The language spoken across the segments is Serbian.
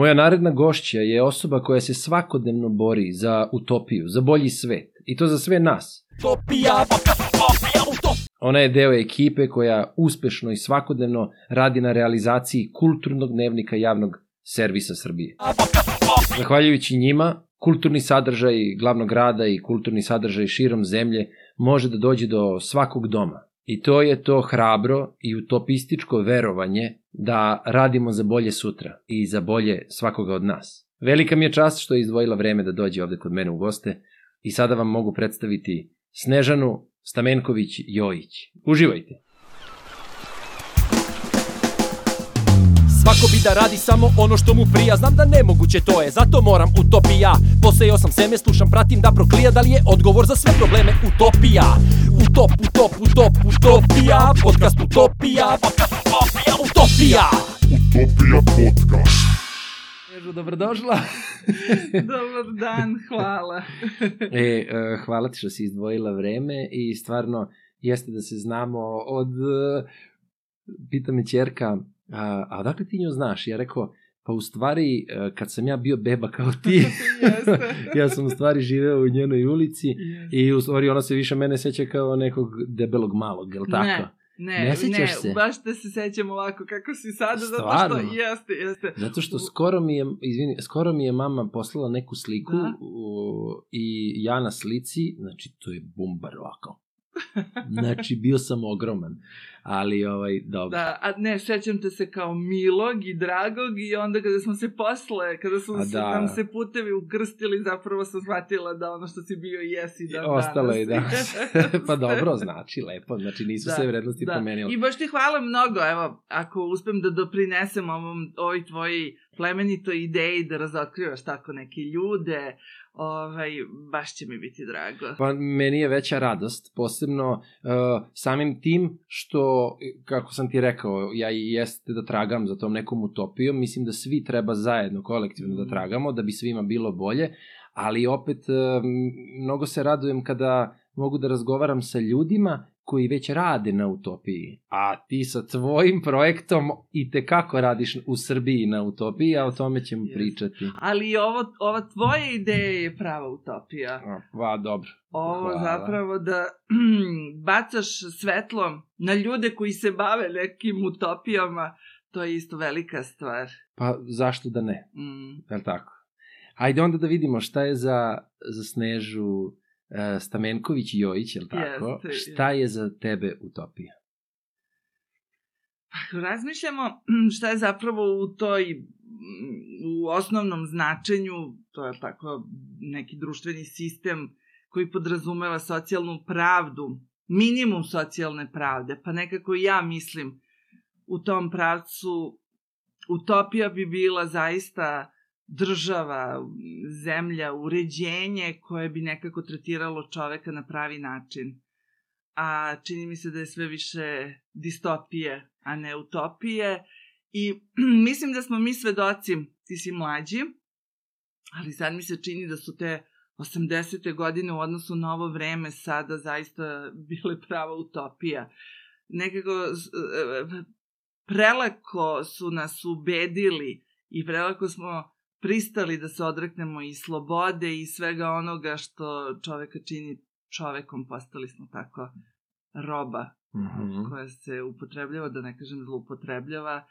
Moja naredna gošća je osoba koja se svakodnevno bori za utopiju, za bolji svet. I to za sve nas. Utopija, utopija, utopija. Ona je deo ekipe koja uspešno i svakodnevno radi na realizaciji kulturnog dnevnika javnog servisa Srbije. Zahvaljujući njima, kulturni sadržaj glavnog grada i kulturni sadržaj širom zemlje može da dođe do svakog doma. I to je to hrabro i utopističko verovanje da radimo za bolje sutra i za bolje svakoga od nas. Velika mi je čast što je izdvojila vreme da dođe ovde kod mene u goste i sada vam mogu predstaviti Snežanu Stamenković-Jojić. Uživajte! Svako bi da radi samo ono što mu prija. Znam da nemoguće to je, zato moram utopija. Posejao sam seme, slušam, pratim da proklija. Da li je odgovor za sve probleme utopija? Utop, utop, utop, utopija. Podcast utopija. Podcast utopija, utopija. Utopija podcast. Dobrodošla! Dobar dan, hvala. e, e, hvala ti što si izdvojila vreme i stvarno jeste da se znamo od... e, Pita me čerka, a, a odakle ti nju znaš? Ja rekao, pa u stvari, e, kad sam ja bio beba kao ti, ja sam u stvari živeo u njenoj ulici Jeste. i u stvari ona se više mene seća kao nekog debelog malog, je li tako? Ne, ne, Ne ne, se? baš da se sećam ovako kako si sada, zato Stvarno? što jeste, jeste. Zato što skoro mi je, izvini, skoro mi je mama poslala neku sliku Da. u, i ja na slici, znači to je bumbar ovako. Znači bio sam ogroman, ali ovaj, dobro. Da, a ne, sećam te se kao milog i dragog i onda kada smo se posle, kada su se, da. nam se putevi ukrstili, zapravo sam shvatila da ono što si bio jesi da Ostalo je da. pa dobro, znači lepo, znači nisu Da, sve vrednosti Da. promenile. I baš ti hvala mnogo, evo, ako uspem da doprinesem ovom, ovoj tvoji plemenitoj ideji da razotkrivaš tako neke ljude, ovaj, baš će mi biti drago. Pa meni je veća radost, posebno uh, samim tim što, kako sam ti rekao, ja i jeste da tragam za tom nekom utopijom, mislim da svi treba zajedno, kolektivno da Mhm. tragamo, da bi svima bilo bolje, ali opet uh, mnogo se radujem kada mogu da razgovaram sa ljudima koji već rade na utopiji, a ti sa tvojim projektom i te kako radiš u Srbiji na utopiji, a o tome ćemo Jeste. pričati. Ali ovo, ova tvoja ideja je prava utopija. Pa dobro. Ovo Hvala. zapravo da bacaš svetlo na ljude koji se bave nekim utopijama, to je isto velika stvar. Pa zašto da ne? Mm. Je li tako? Hajde onda da vidimo šta je za, za Snežu Stamenković Jojić, je li tako? Jeste, šta je za tebe utopija? Ako razmišljamo šta je zapravo u toj mm, u osnovnom značenju, to je tako neki društveni sistem koji podrazumeva socijalnu pravdu, minimum socijalne pravde, pa nekako ja mislim u tom pravcu utopija bi bila zaista država, zemlja, uređenje koje bi nekako tretiralo čoveka na pravi način. A čini mi se da je sve više distopije, a ne utopije. I mislim da smo mi svedoci, ti si mlađi, ali sad mi se čini da su te 80. godine u odnosu na ovo vreme sada zaista bile prava utopija. Nekako s- e, prelako su nas ubedili i prelako smo pristali da se odreknemo i slobode i svega onoga što čoveka čini čovekom, postali smo tako roba Mhm. koja se upotrebljava, da ne kažem zloupotrebljava.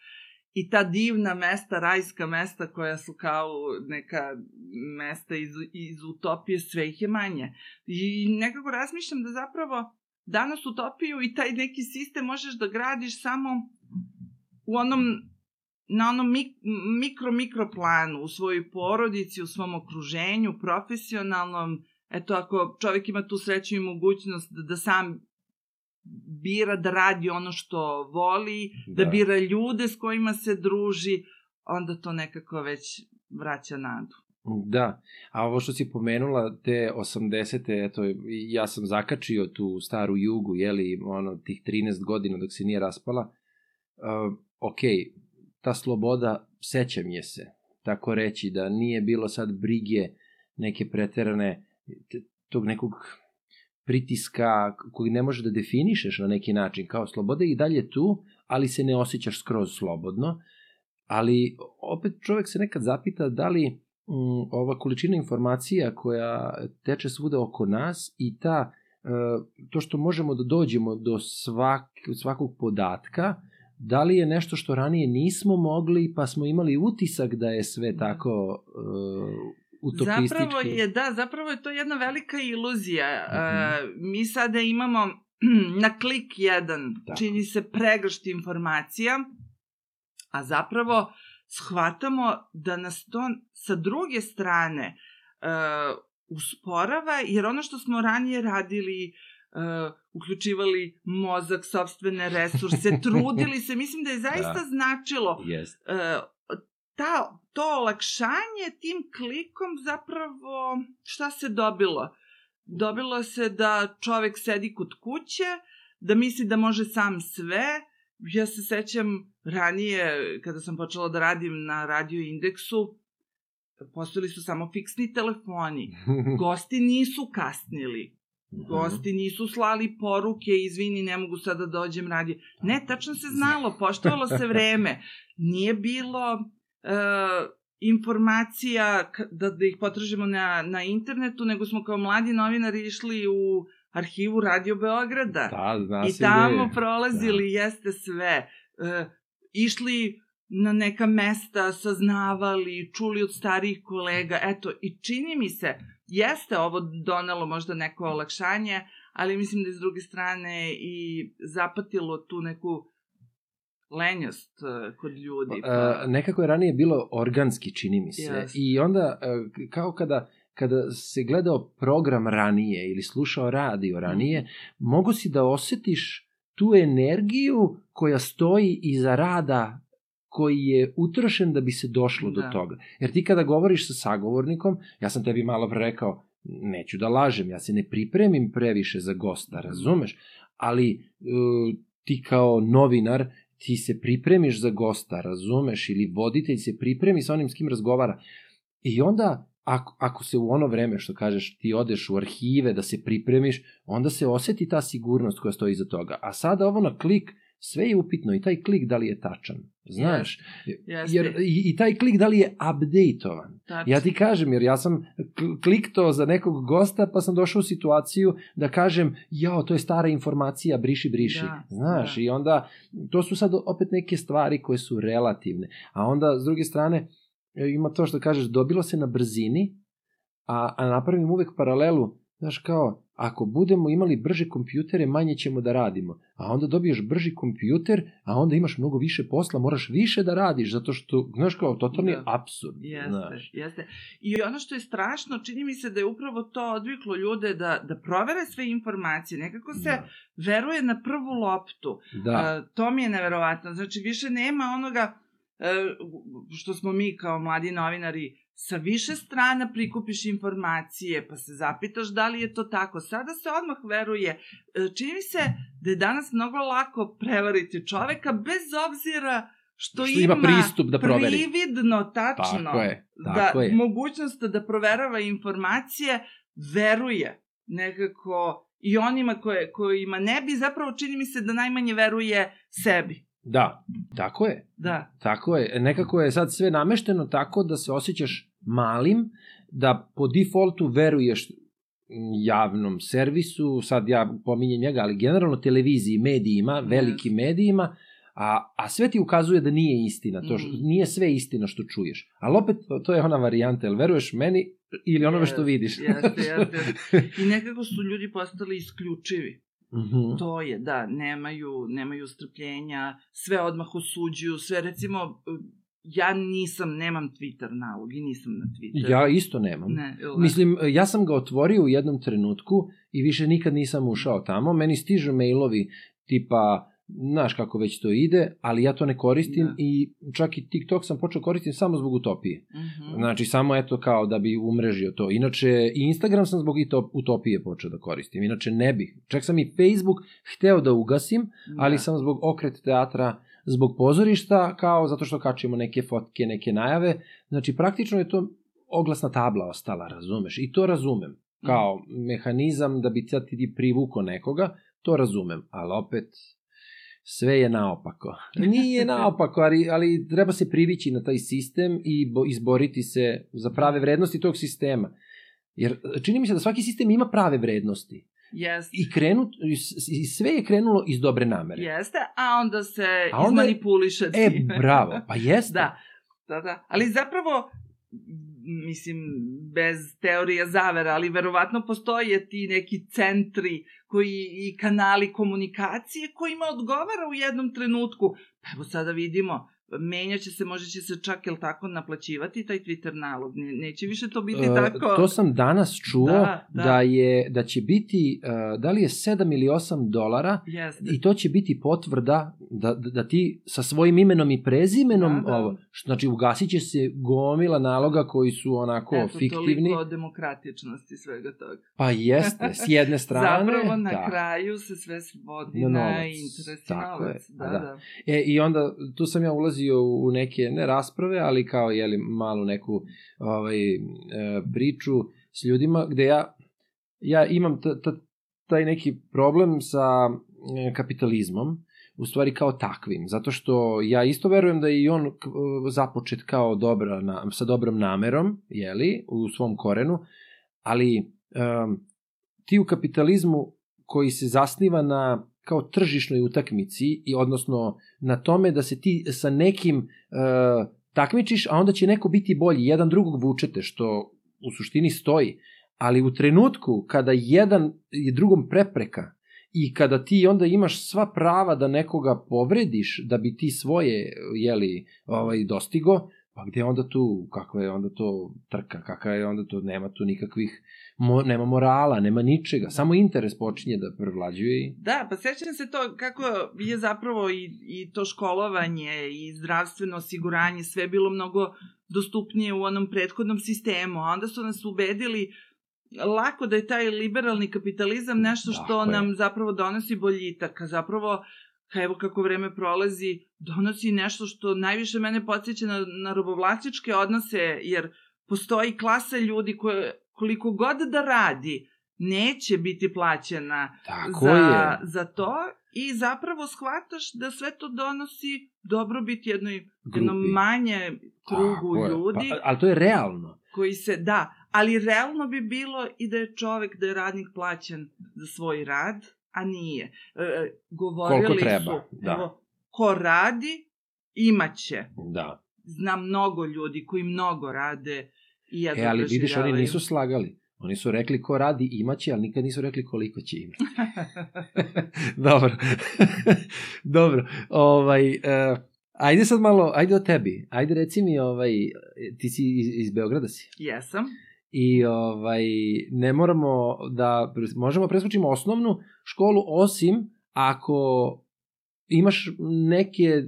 I ta divna mesta, rajska mesta koja su kao neka mesta iz, iz utopije, sve ih je manje. I nekako razmišljam da zapravo danas utopiju i taj neki sistem možeš da gradiš samo u onom na onom mik, mikro, mikro planu, u svojoj porodici, u svom okruženju, profesionalnom, eto ako čovjek ima tu sreću i mogućnost da, da sam bira da radi ono što voli, da. da bira ljude s kojima se druži, onda to nekako već vraća nadu. Da, a ovo što si pomenula, te 80. eto, ja sam zakačio tu staru jugu, jeli, ono, tih 13 godina dok se nije raspala. Uh, ok, ta sloboda, sećam je se, tako reći, da nije bilo sad brige neke preterane, tog nekog pritiska koji ne možeš da definišeš na neki način, kao sloboda i dalje tu, ali se ne osjećaš skroz slobodno, ali opet čovek se nekad zapita da li m, ova količina informacija koja teče svuda oko nas i ta e, to što možemo da dođemo do svak, svakog podatka, da li je nešto što ranije nismo mogli pa smo imali utisak da je sve tako uh, utopistički? Zapravo je, da, zapravo je to jedna velika iluzija. Uh -huh. uh, mi sada imamo na klik jedan, da. čini se pregršt informacija, a zapravo shvatamo da nas to sa druge strane uh, usporava, jer ono što smo ranije radili, uh, uključivali mozak, sobstvene resurse, trudili se, mislim da je zaista da. značilo yes. uh, ta, to olakšanje tim klikom zapravo šta se dobilo? Dobilo se da čovek sedi kod kuće, da misli da može sam sve. Ja se sećam ranije, kada sam počela da radim na radio indeksu, postojali su samo fiksni telefoni. Gosti nisu kasnili. Gosti nisu slali poruke, izvini, ne mogu sada da dođem radi. Ne, tačno se znalo, poštovalo se vreme. Nije bilo uh, informacija da, da ih potražimo na, na internetu, nego smo kao mladi novinari išli u arhivu Radio Beograda. Da, zna I tamo je. prolazili, da. jeste sve. Uh, išli na neka mesta, saznavali, čuli od starijih kolega. Eto, i čini mi se, jeste ovo donelo možda neko olakšanje, ali mislim da je s druge strane i zapatilo tu neku lenjost e, kod ljudi. Pa... A, nekako je ranije bilo organski, čini mi se. Yes. I onda, e, kao kada kada se gledao program ranije ili slušao radio ranije, mm. mogu si da osetiš tu energiju koja stoji iza rada koji je utrošen da bi se došlo da. do toga. Jer ti kada govoriš sa sagovornikom, ja sam tebi malo pre rekao, neću da lažem, ja se ne pripremim previše za gosta, razumeš? Ali uh, ti kao novinar, ti se pripremiš za gosta, razumeš? Ili voditelj se pripremi sa onim s kim razgovara. I onda ako, ako se u ono vreme, što kažeš, ti odeš u arhive da se pripremiš, onda se oseti ta sigurnost koja stoji iza toga. A sada ovo na klik, sve je upitno i taj klik da li je tačan. Znaš, yes. jer i, i taj klik da li je updateovan. Tačno. Ja ti kažem, jer ja sam kliktao za nekog gosta pa sam došao u situaciju da kažem, jao, to je stara informacija, briši, briši. Da, Znaš, da. i onda to su sad opet neke stvari koje su relativne. A onda, s druge strane, ima to što kažeš, dobilo se na brzini, a, a napravim uvek paralelu, znaš kao, ako budemo imali brže kompjutere, manje ćemo da radimo. A onda dobiješ brži kompjuter, a onda imaš mnogo više posla, moraš više da radiš, zato što, znaš kao, totalni da. absurd. Jeste, znaš. jeste. I ono što je strašno, čini mi se da je upravo to odviklo ljude da, da provere sve informacije. Nekako se da. veruje na prvu loptu. Da. A, to mi je neverovatno. Znači, više nema onoga E, što smo mi kao mladi novinari sa više strana prikupiš informacije, pa se zapitaš da li je to tako. Sada se odmah veruje. E, čini se da je danas mnogo lako prevariti čoveka bez obzira što, što ima, ima pristup da proveri. Prividno, tačno. Tako je, tako da, je. Mogućnost da proverava informacije, veruje nekako i onima koje, kojima ne bi, zapravo čini mi se da najmanje veruje sebi. Da, tako je. Da. Tako je. Nekako je sad sve namešteno tako da se osjećaš malim, da po defaultu veruješ javnom servisu, sad ja pominjem njega, ali generalno televiziji, medijima, velikim medijima, a, a sve ti ukazuje da nije istina, to što, mm. nije sve istina što čuješ. Ali opet, to je ona varijanta, jel veruješ meni ili onome što vidiš? Jeste, jeste. I nekako su ljudi postali isključivi. Mm -hmm. To je, da, nemaju, nemaju strpljenja, sve odmah osuđuju, sve recimo, ja nisam, nemam Twitter nalog i nisam na Twitteru. Ja isto nemam. Ne, Mislim, ja sam ga otvorio u jednom trenutku i više nikad nisam ušao tamo. Meni stižu mailovi tipa znaš kako već to ide, ali ja to ne koristim da. i čak i TikTok sam počeo koristim samo zbog utopije. Uh mhm. -huh. Znači, samo eto kao da bi umrežio to. Inače, i Instagram sam zbog i to, utopije počeo da koristim. Inače, ne bih. Čak sam i Facebook hteo da ugasim, da. ali sam zbog okret teatra, zbog pozorišta, kao zato što kačimo neke fotke, neke najave. Znači, praktično je to oglasna tabla ostala, razumeš? I to razumem. Kao uh mehanizam da bi ti privuko nekoga, to razumem. Ali opet, sve je naopako. Nije naopako, ali, ali treba se privići na taj sistem i bo, izboriti se za prave vrednosti tog sistema. Jer čini mi se da svaki sistem ima prave vrednosti. Jeste. I, krenu, I sve je krenulo iz dobre namere. Jeste, a onda se A onda izmanipuliše E, bravo, pa jeste. Da, da, da. Ali zapravo, mislim, bez teorija zavera, ali verovatno postoje ti neki centri koji i kanali komunikacije kojima odgovara u jednom trenutku. Pa evo sada vidimo, menjaće se, može će se čak, jel tako, naplaćivati taj Twitter nalog. Ne, neće više to biti E, tako. To sam danas čuo da, Da, da. da. je da će biti e, da li je 7 ili 8 dolara Jeste. i to će biti potvrda da, da, da ti sa svojim imenom i prezimenom Da, da. ovo što znači ugasit će se gomila naloga koji su onako Eto, fiktivni toliko o demokratičnosti svega toga. pa jeste s jedne strane Zapravo na da. kraju se sve svodi Na na, interes i je, novac. Da, da. da. E, i onda tu sam ja ulazio u neke, ne rasprave, ali kao, jeli, malu neku ovaj, e, priču s ljudima, gde ja, ja imam t, t, taj neki problem sa e, kapitalizmom, u stvari kao takvim, zato što ja isto verujem da je i on k- započet kao dobra, na, sa dobrom namerom, jeli, u svom korenu, ali um, ti u kapitalizmu koji se zasniva na kao tržišnoj utakmici i odnosno na tome da se ti sa nekim uh, takmičiš, a onda će neko biti bolji, jedan drugog vučete, što u suštini stoji. Ali u trenutku kada jedan je drugom prepreka i kada ti onda imaš sva prava da nekoga povrediš, da bi ti svoje, jeli, ovaj, dostigo, pa gde onda tu, kakva je onda to trka, kakva je onda to, nema tu nikakvih, mo, nema morala, nema ničega, samo interes počinje da prevlađuje i... Da, pa sećam se to kako je zapravo i, i to školovanje i zdravstveno osiguranje sve bilo mnogo dostupnije u onom prethodnom sistemu, a onda su nas ubedili lako da je taj liberalni kapitalizam nešto što Tako je. nam zapravo donosi boljitak, a zapravo ka evo kako vreme prolazi, donosi nešto što najviše mene podsjeća na, na robovlastičke odnose, jer postoji klasa ljudi koje koliko god da radi, neće biti plaćena Tako za, je. za to i zapravo shvataš da sve to donosi dobrobit jednoj, jednom manje krugu Tako je. ljudi Pa, ali to je realno. koji se, da, ali realno bi bilo i da je čovek, da je radnik plaćen za svoj rad, a nije. E, govorili Koliko treba, su, da. evo, ko radi, imaće. Da. Znam mnogo ljudi koji mnogo rade i jedno E, ali vidiš, oni nisu slagali. Oni su rekli ko radi imaće, ali nikad nisu rekli koliko će imati. Dobro. Dobro. Ovaj, uh, ajde sad malo, ajde o tebi. Ajde reci mi, ovaj, ti si iz, iz Beograda si. Jesam. I ovaj, ne moramo da, možemo presvučimo osnovnu školu, osim ako imaš neke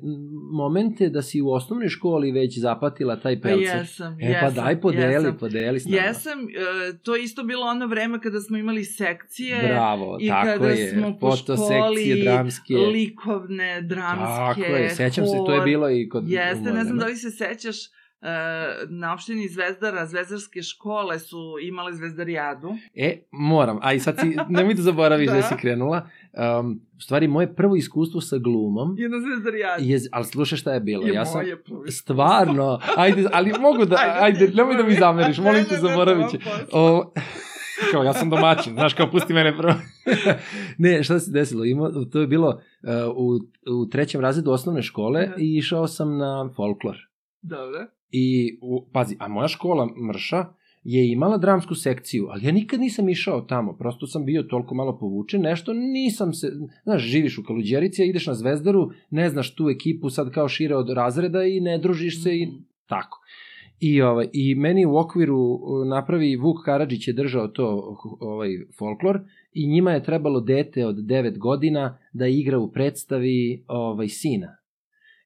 momente da si u osnovnoj školi već zapatila taj Pa pelcer. jesam, E jesam. pa daj podeli, jesam. podeli s nama. Jesam, e, to je isto bilo ono vreme kada smo imali sekcije. Bravo, I tako kada je. smo po školi dramske. likovne, dramske, Tako je, sećam se, to je hor. bilo i kod... Jeste, ne znam da li se sećaš, na opštini Zvezdara, zvezdarske škole su imale zvezdarijadu. E, moram, a i sad si, nemoj da zaboraviš da, Da. si krenula. Um, u stvari, moje prvo iskustvo sa glumom, Jedna zvezdarijada. je, ali slušaj šta je bilo. Je ja sam, moje prvo stvarno, ajde, ali mogu da, ajde, nemoj da mi zameriš, molim te, zaboravit ću. O, kao, ja sam domaćin, znaš, kao, pusti mene prvo. ne, šta se desilo? Ima, to je bilo uh, u, u trećem razredu osnovne škole Aha. i išao sam na folklor. Dobro. I, u, pazi, a moja škola Mrša je imala dramsku sekciju, ali ja nikad nisam išao tamo, prosto sam bio toliko malo povučen, nešto nisam se, znaš, živiš u Kaluđerici, ideš na Zvezdaru, ne znaš tu ekipu sad kao šire od razreda i ne družiš se i Mhm. tako. I, ovaj, I meni u okviru napravi Vuk Karadžić je držao to ovaj, folklor i njima je trebalo dete od 9 godina da igra u predstavi ovaj, sina.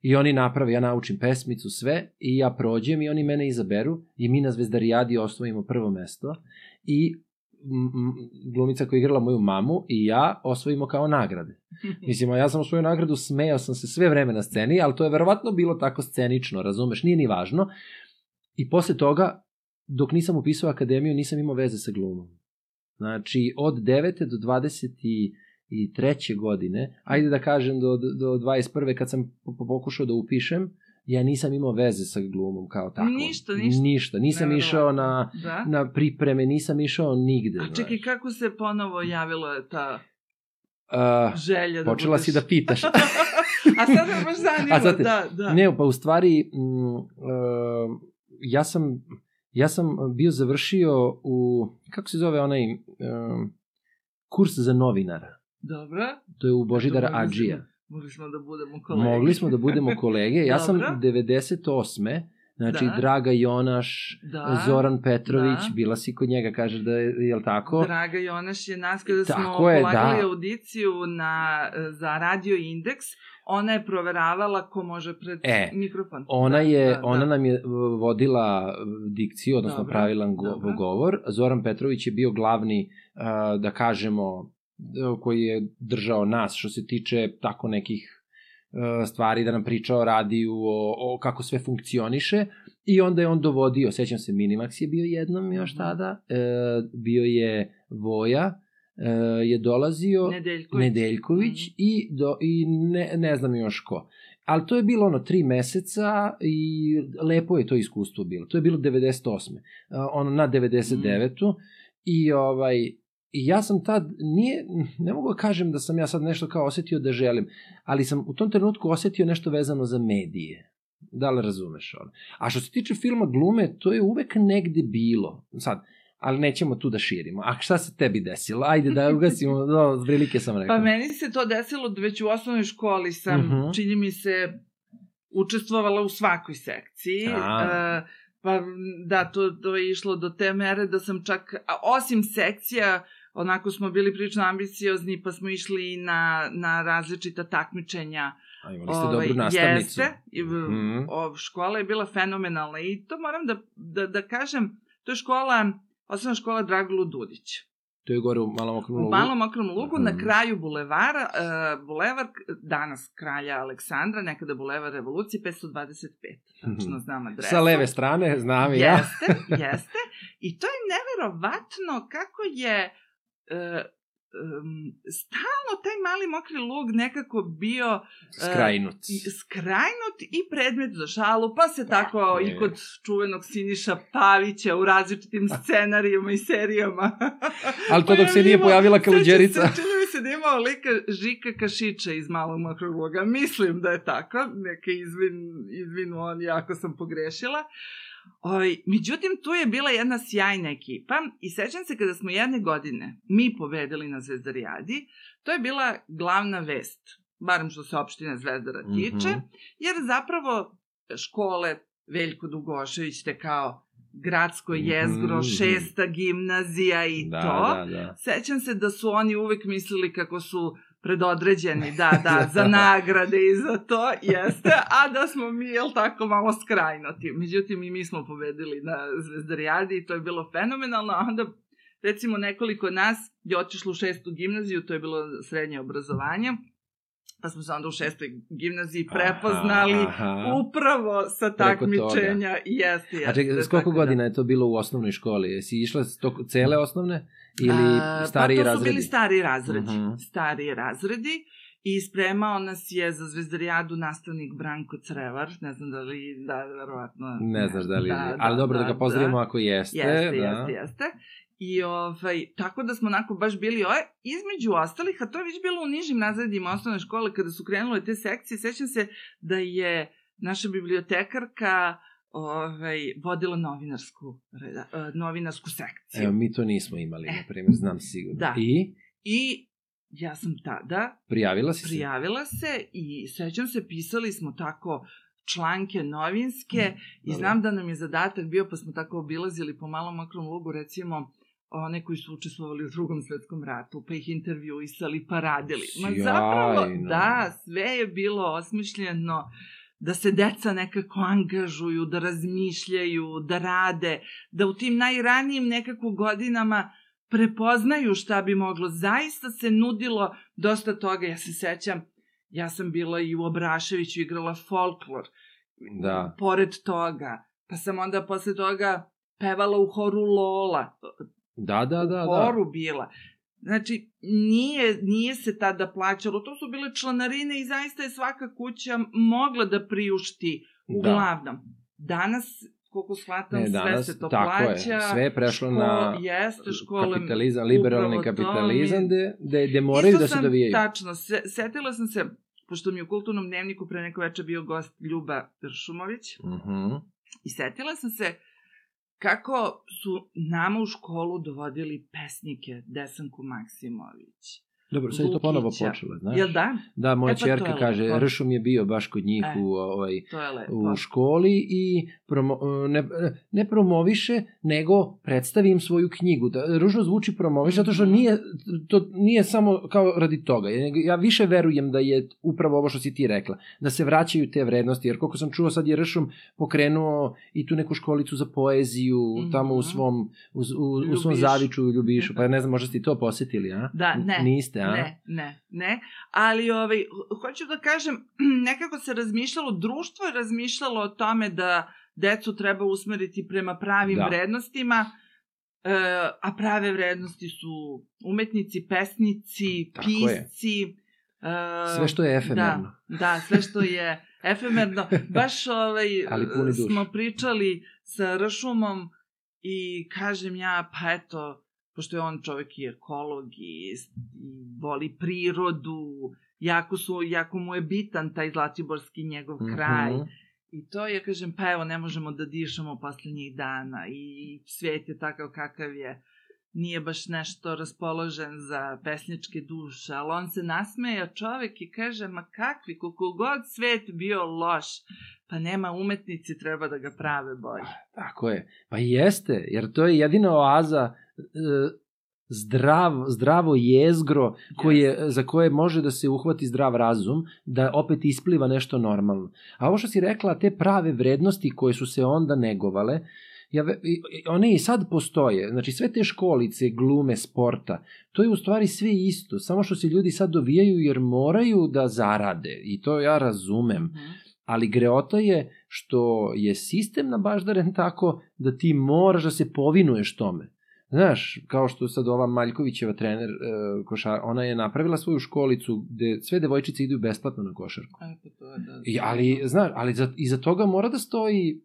I oni naprave, ja naučim pesmicu, sve, i ja prođem i oni mene izaberu i mi na Zvezdarijadi osvojimo prvo mesto i glumica koja je igrala moju mamu i ja osvojimo kao nagrade. Mislim, a ja sam osvojio nagradu, smejao sam se sve vreme na sceni, ali to je verovatno bilo tako scenično, razumeš, nije ni važno. I posle toga, dok nisam upisao akademiju, nisam imao veze sa glumom. Znači, od 9. do i treće godine, ajde da kažem do, do 21. kad sam po- po- pokušao da upišem, ja nisam imao veze sa glumom kao tako. Ništa, ništa. Ništa. Nisam Neverovatno. išao na, Da? na pripreme, nisam išao nigde. A čekaj, kako se ponovo javila ta Uh, želja da počela budeš... si da pitaš. A sad me baš zanima, A sad da, da. Ne, pa u stvari, mm, uh, ja sam ja sam bio završio u, kako se zove onaj um, kurs za novinara. Dobro. To je u Božidara Dobro, Adžija. Mogli smo da budemo kolege. Mogli smo da budemo kolege. Ja sam Dobro. 98. Znači, Da. Draga Jonaš, Da. Zoran Petrović, Da. bila si kod njega, kažeš da je, je li tako? Draga Jonaš je nas kada smo Tako je, polagali da. audiciju na, za Radio Indeks, ona je proveravala ko može pred E, mikrofon. Ona Da, je, da, da. ona nam je uh, vodila uh, dikciju, odnosno Dobro, pravilan go, dobro. govor. Zoran Petrović je bio glavni, da kažemo, koji je držao nas što se tiče tako nekih uh, stvari, da nam priča o radiju, o, o kako sve funkcioniše. I onda je on dovodio, sećam se, Minimax je bio jednom još Mhm. tada, e, bio je Voja, e, je dolazio, Nedeljković. Nedeljković Mhm. i, do, i ne, ne znam još ko. Ali to je bilo ono tri meseca i lepo je to iskustvo bilo. To je bilo 98. A, ono na 99. Mhm. I ovaj I ja sam tad, nije, ne mogu da kažem da sam ja sad nešto kao osetio da želim, ali sam u tom trenutku osetio nešto vezano za medije. Da li razumeš ono? A što se tiče filma glume, to je uvek negde bilo. Sad, ali nećemo tu da širimo. A šta se tebi desilo? Ajde da ugasimo, no, prilike sam rekao. Pa meni se to desilo da već u osnovnoj školi sam, Mhm. čini mi se, učestvovala u svakoj sekciji. A. E, pa da, to, to je išlo do te mere da sam čak, a, osim sekcija, onako smo bili prilično ambiciozni, pa smo išli na, na različita takmičenja. A imali ste dobru nastavnicu. Jeste, i, Mhm. o, škola je bila fenomenalna i to moram da, da, da kažem, to je škola, osnovna škola Dragolu Dudić. To je gore u malom okrugu. U malom okrom lugu, na Mhm. kraju bulevara, uh, bulevar, danas kralja Aleksandra, nekada bulevar revolucije, 525. Tačno znam adresu. Mhm. Sa leve strane, znam i ja. Jeste, jeste. I to je neverovatno kako je uh, um, stalno taj mali mokri lug nekako bio Skrajnut. i skrajnut i predmet za šalu, pa se tako Tako i je. kod čuvenog Siniša Pavića u različitim scenarijama i serijama. Ali to dok se nije pojavila kaluđerica. Čini mi se da imao lika Žika Kašića iz malog mokrog luga. Mislim da je tako. Neka izvin, izvinu on jako sam pogrešila. Oj, međutim, tu je bila jedna sjajna ekipa i sećam se kada smo jedne godine mi pobedili na Zvezdarijadi, to je bila glavna vest, barem što se opštine Zvezdara tiče, Mhm. jer zapravo škole Veljko Dugošević te kao gradsko Mhm, jezgro, mhm. šesta gimnazija i Da, to. da, da. Sećam se da su oni uvek mislili kako su predodređeni, da, da, za nagrade i za to, jeste, a da smo mi, jel tako, malo skrajnoti. Međutim, i mi smo pobedili na Zvezdarijadi i to je bilo fenomenalno, a onda, recimo, nekoliko nas je otišlo u šestu gimnaziju, to je bilo srednje obrazovanje, pa smo se onda u šestoj gimnaziji prepoznali Aha, aha. upravo sa takmičenja. Jeste, jeste. A čekaj, s koliko tako da- godina je to bilo u osnovnoj školi? Jesi išla toko, cele osnovne ili A, stariji pa to su razredi? bili stari razredi. Mhm. Stariji razredi. I spremao nas je za zvezdarijadu nastavnik Branko Crevar. Ne znam da li, da, verovatno. Ne znaš da li... ali dobro da, ga pozdravimo ako jeste. Jeste, da. jeste, jeste. I ovaj, tako da smo onako baš bili ove, između ostalih, a to je već bilo u nižim razredima osnovne škole kada su krenule te sekcije, sećam se da je naša bibliotekarka ovaj, vodila novinarsku, reda, eh, novinarsku sekciju. Evo, mi to nismo imali, na primjer, znam sigurno. Da. I I ja sam tada prijavila si se? prijavila se i sećam se, pisali smo tako članke novinske i dobro. znam da nam je zadatak bio, pa smo tako obilazili po malom mokrom lugu, recimo, one koji su učestvovali u drugom svetskom ratu, pa ih intervjuisali, pa radili. Ma Sjajno. zapravo, da, sve je bilo osmišljeno da se deca nekako angažuju, da razmišljaju, da rade, da u tim najranijim nekako godinama prepoznaju šta bi moglo. Zaista se nudilo dosta toga. Ja se sećam, ja sam bila i u Obraševiću igrala folklor. Da. Pored toga. Pa sam onda posle toga pevala u horu Lola. Da, da, da. u da. horu bila. Znači, nije, nije se tada plaćalo, to su bile članarine i zaista je svaka kuća mogla da priušti Da. uglavnom. Danas, koliko shvatam, Ne, danas, sve se to tako plaća. je, sve je prešlo ško- na jeste, škole, kapitalizam, liberalni kapitalizam, gde, gde, gde moraju Isto da se sam, dovijaju. Tačno, se, setila sam se, pošto mi u kulturnom dnevniku pre neko veče bio gost Ljuba Tršumović, Mhm. i setila sam se kako su nama u školu dovodili pesnike Desanku Maksimović. Dobro, sad je to ponovo počelo, znaš? Jel da? Da, moja E, pa čerka kaže, lepo. Ršum je bio baš kod njih E. u, ovaj, u školi i promo, ne, ne promoviše, nego predstavi im svoju knjigu. Da, ružno zvuči promoviše, zato što Mhm. nije, to nije samo kao radi toga. Ja više verujem da je upravo ovo što si ti rekla, da se vraćaju te vrednosti, jer koliko sam čuo sad je Ršum pokrenuo i tu neku školicu za poeziju, Mhm. tamo u svom, u, u, u svom Ljubišu. zaviču u Ljubišu, pa ne znam, možda ste i to posetili, a? Da, ne. Niste, a? Ne, ne, ne. Ali ovaj, ho- hoću da kažem, nekako se razmišljalo, društvo je razmišljalo o tome da decu treba usmeriti prema pravim Da. vrednostima, e, a prave vrednosti su umetnici, pesnici, Tako je. pisci. e, Sve što je efemerno. Da, da, sve što je efemerno. Baš ovaj, smo pričali sa Ršumom i kažem ja, pa eto, pošto je on čovjek i ekolog i, i voli prirodu, jako, su, jako mu je bitan taj Zlatiborski njegov kraj. Mhm. I to ja kažem, pa evo, ne možemo da dišemo poslednjih dana i svijet je takav kakav je. Nije baš nešto raspoložen za pesničke duše, ali on se nasmeja čovek i kaže, ma kakvi, koliko god svet bio loš, pa nema umetnici, treba da ga prave bolje. Tako je. Pa jeste, jer to je jedina oaza zdrav, zdravo jezgro koje, za koje može da se uhvati zdrav razum, da opet ispliva nešto normalno. A ovo što si rekla, te prave vrednosti koje su se onda negovale, ja, one i sad postoje. Znači sve te školice, glume, sporta, to je u stvari sve isto, samo što se ljudi sad dovijaju jer moraju da zarade i to ja razumem. Mhm. Ali greota je što je sistem nabaždaren tako da ti moraš da se povinuješ tome. Znaš, kao što sad ova Maljkovićeva trener, e, košar, ona je napravila svoju školicu gde sve devojčice idu besplatno na košarku. E, pa to je da... I, ali, znaš, ali za, iza toga mora da stoji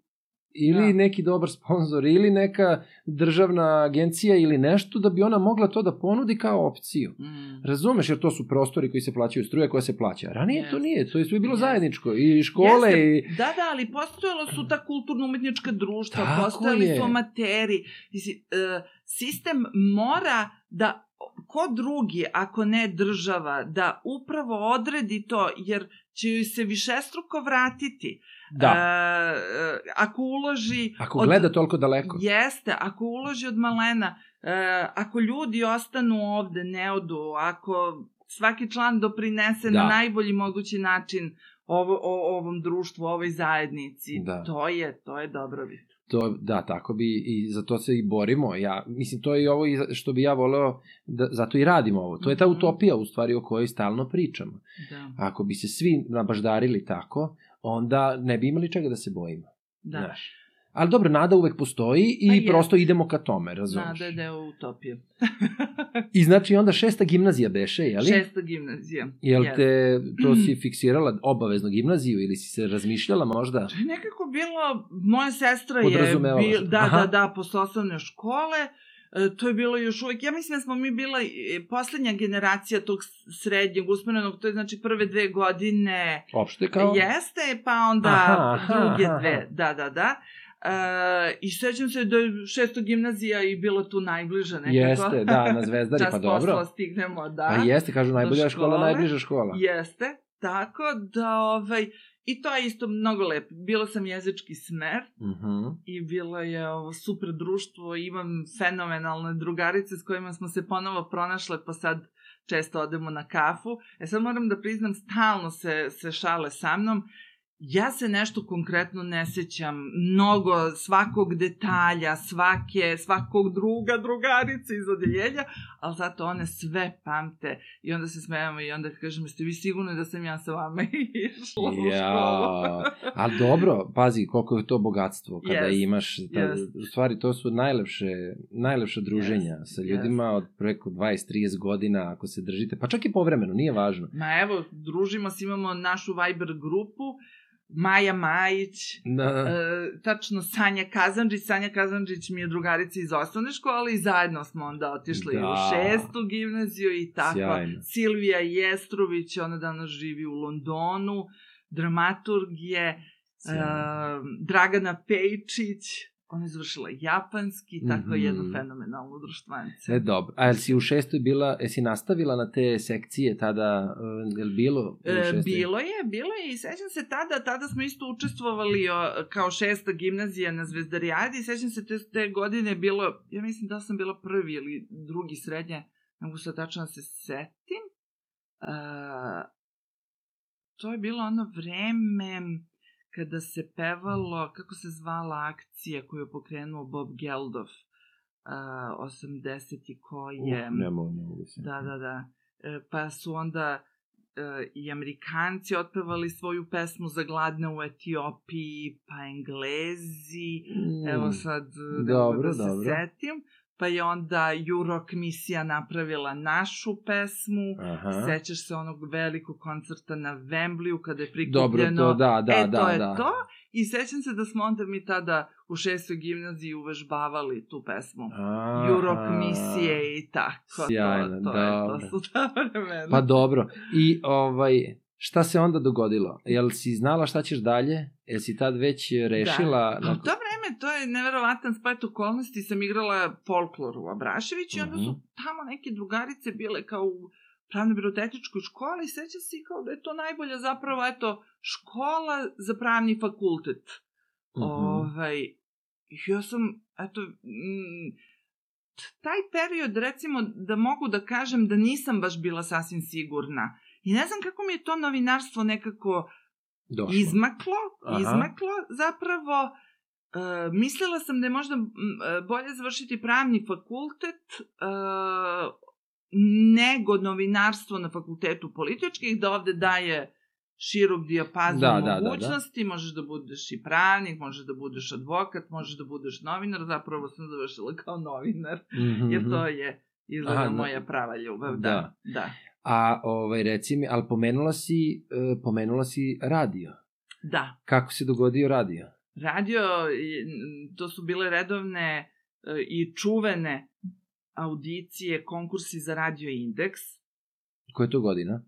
ili Da. neki dobar sponsor, ili neka državna agencija ili nešto da bi ona mogla to da ponudi kao opciju. Mm. Razumeš, jer to su prostori koji se plaćaju, struja koja se plaća. Ranije to Jeste. nije, to je sve bilo Jeste. zajedničko. I škole Jeste. i... Da, da, ali postojalo su ta kulturno-umetnička društva, Tako postojali je. su amateri. Mislim, e, sistem mora da ko drugi, ako ne država, da upravo odredi to, jer će joj se višestruko vratiti. Da, E, e, ako uloži... ako od- gleda toliko daleko. Jeste, ako uloži od malena, e, ako ljudi ostanu ovde, ne odu, ako svaki član doprinese Da. na najbolji mogući način ovo, o, ovom društvu, ovoj zajednici, Da. to je, to je dobrobit. To, da, tako bi i za to se i borimo. Ja, mislim, to je i ovo što bi ja voleo, da, zato i radimo ovo. To je ta Mhm. utopija u stvari o kojoj stalno pričamo. Da, Ako bi se svi nabaždarili tako, onda ne bi imali čega da se bojimo. da. Znaš. Ali dobro, nada uvek postoji i Pa prosto idemo ka tome, razumeš? Nada je deo utopije. I znači onda šesta gimnazija beše, je li? Šesta gimnazija. Jel Jeste. te, to si fiksirala obavezno gimnaziju ili si se razmišljala možda? To je nekako bilo, moja sestra je, bil, da, Aha. da, da, posle osnovne škole, e, to je bilo još uvek, ja mislim da smo mi bila poslednja generacija tog srednjeg usmerenog, to je znači prve dve godine Opšte kao? jeste, pa onda Aha, aha, druge aha. dve, da, da, da. E, I sećam se da je šesto gimnazija i bila tu najbliža nekako. Jeste, da, na Zvezdari, Čas pa dobro. posla stignemo, da. Pa jeste, kažu najbolja škola, najbliža škola. Jeste, tako da, ovaj, i to je isto mnogo lepo. Bila sam jezički smer Mhm. i bilo je ovo super društvo, imam fenomenalne drugarice s kojima smo se ponovo pronašle, pa sad često odemo na kafu. E sad moram da priznam, stalno se, se šale sa mnom ja se nešto konkretno ne sećam, mnogo svakog detalja, svake, svakog druga, drugarice iz odeljenja, ali zato one sve pamte i onda se smejamo i onda kažemo, ste vi sigurni da sam ja sa vama išla u Ja, školu? ali dobro, pazi koliko je to bogatstvo kada Jest, imaš, ta, jest. u stvari to su najlepše, najlepše druženja Jest, sa ljudima od preko 20-30 godina ako se držite, pa čak i povremeno, nije važno. Ma evo, družimo se, imamo našu Viber grupu, Maja Majić, Da, E, tačno Sanja Kazanđić. Sanja Kazanđić mi je drugarica iz osnovne škole i zajedno smo onda otišli Da. u šestu gimnaziju i tako. Sjajno. Silvija Jestrović, ona danas živi u Londonu, dramaturg je, e. Dragana Pejčić, ona je završila japanski, tako Mhm. jedno fenomenalno društvance. E, dobro. A jel si u šestoj bila, jesi nastavila na te sekcije tada, uh, jel bilo u E, bilo je, bilo je i sećam se tada, tada smo isto učestvovali o, kao šesta gimnazija na Zvezdarijadi i sećam se te, te godine je bilo, ja mislim da sam bila prvi ili drugi srednje, ne mogu sad tačno da se setim. E, to je bilo ono vreme kada se pevalo, kako se zvala akcija koju je pokrenuo Bob Geldof, uh, 80 ko je... Uh, ne mogu, ne mogu se. Da, da, da. E, pa su onda e, i Amerikanci otpevali svoju pesmu za gladne u Etiopiji, pa Englezi, Mm, evo sad e, dobro, da se dobro. setim. Pa je onda Jurok misija napravila našu pesmu. Aha. Sećaš se onog velikog koncerta na Wembleyu kada je Dobro, prikupljeno... to da, da, e, da, to je da. to. I sećam se da smo onda mi tada u šestoj gimnaziji uvežbavali tu pesmu. Aha. Jurok misije i tako. Sjajno, to, to, je, to dobro. su ta vremena. Pa dobro. I ovaj, šta se onda dogodilo? Jel si znala šta ćeš dalje? Jel si tad već rešila? Da. A u to vreme, to je neverovatan splet okolnosti, sam igrala folklor u Abrašević i onda su Mhm. tamo neke drugarice bile kao u pravno-birotetičkoj školi, seća se i kao da je to najbolja zapravo, eto, škola za pravni fakultet. Mhm. Ovaj, i ja sam, eto, mm, taj period, recimo, da mogu da kažem da nisam baš bila sasvim sigurna. I ne znam kako mi je to novinarstvo nekako Došlo. izmaklo, Aha. izmaklo zapravo e, mislila sam da je možda m, e, bolje završiti pravni fakultet e, nego novinarstvo na fakultetu političkih, da ovde daje širok dijapazon Da, da, da, da. mogućnosti, možeš da budeš i pravnik, možeš da budeš advokat, možeš da budeš novinar, zapravo sam završila kao novinar, Mhm, jer mhm. to je izgleda Aha, da. moja prava ljubav, da, Da. da, A ovaj, reci mi, ali pomenula si, pomenula si radio. da. Kako se dogodio radio? Radio, to su bile redovne e, i čuvene audicije, konkursi za radio indeks. Koja je to godina?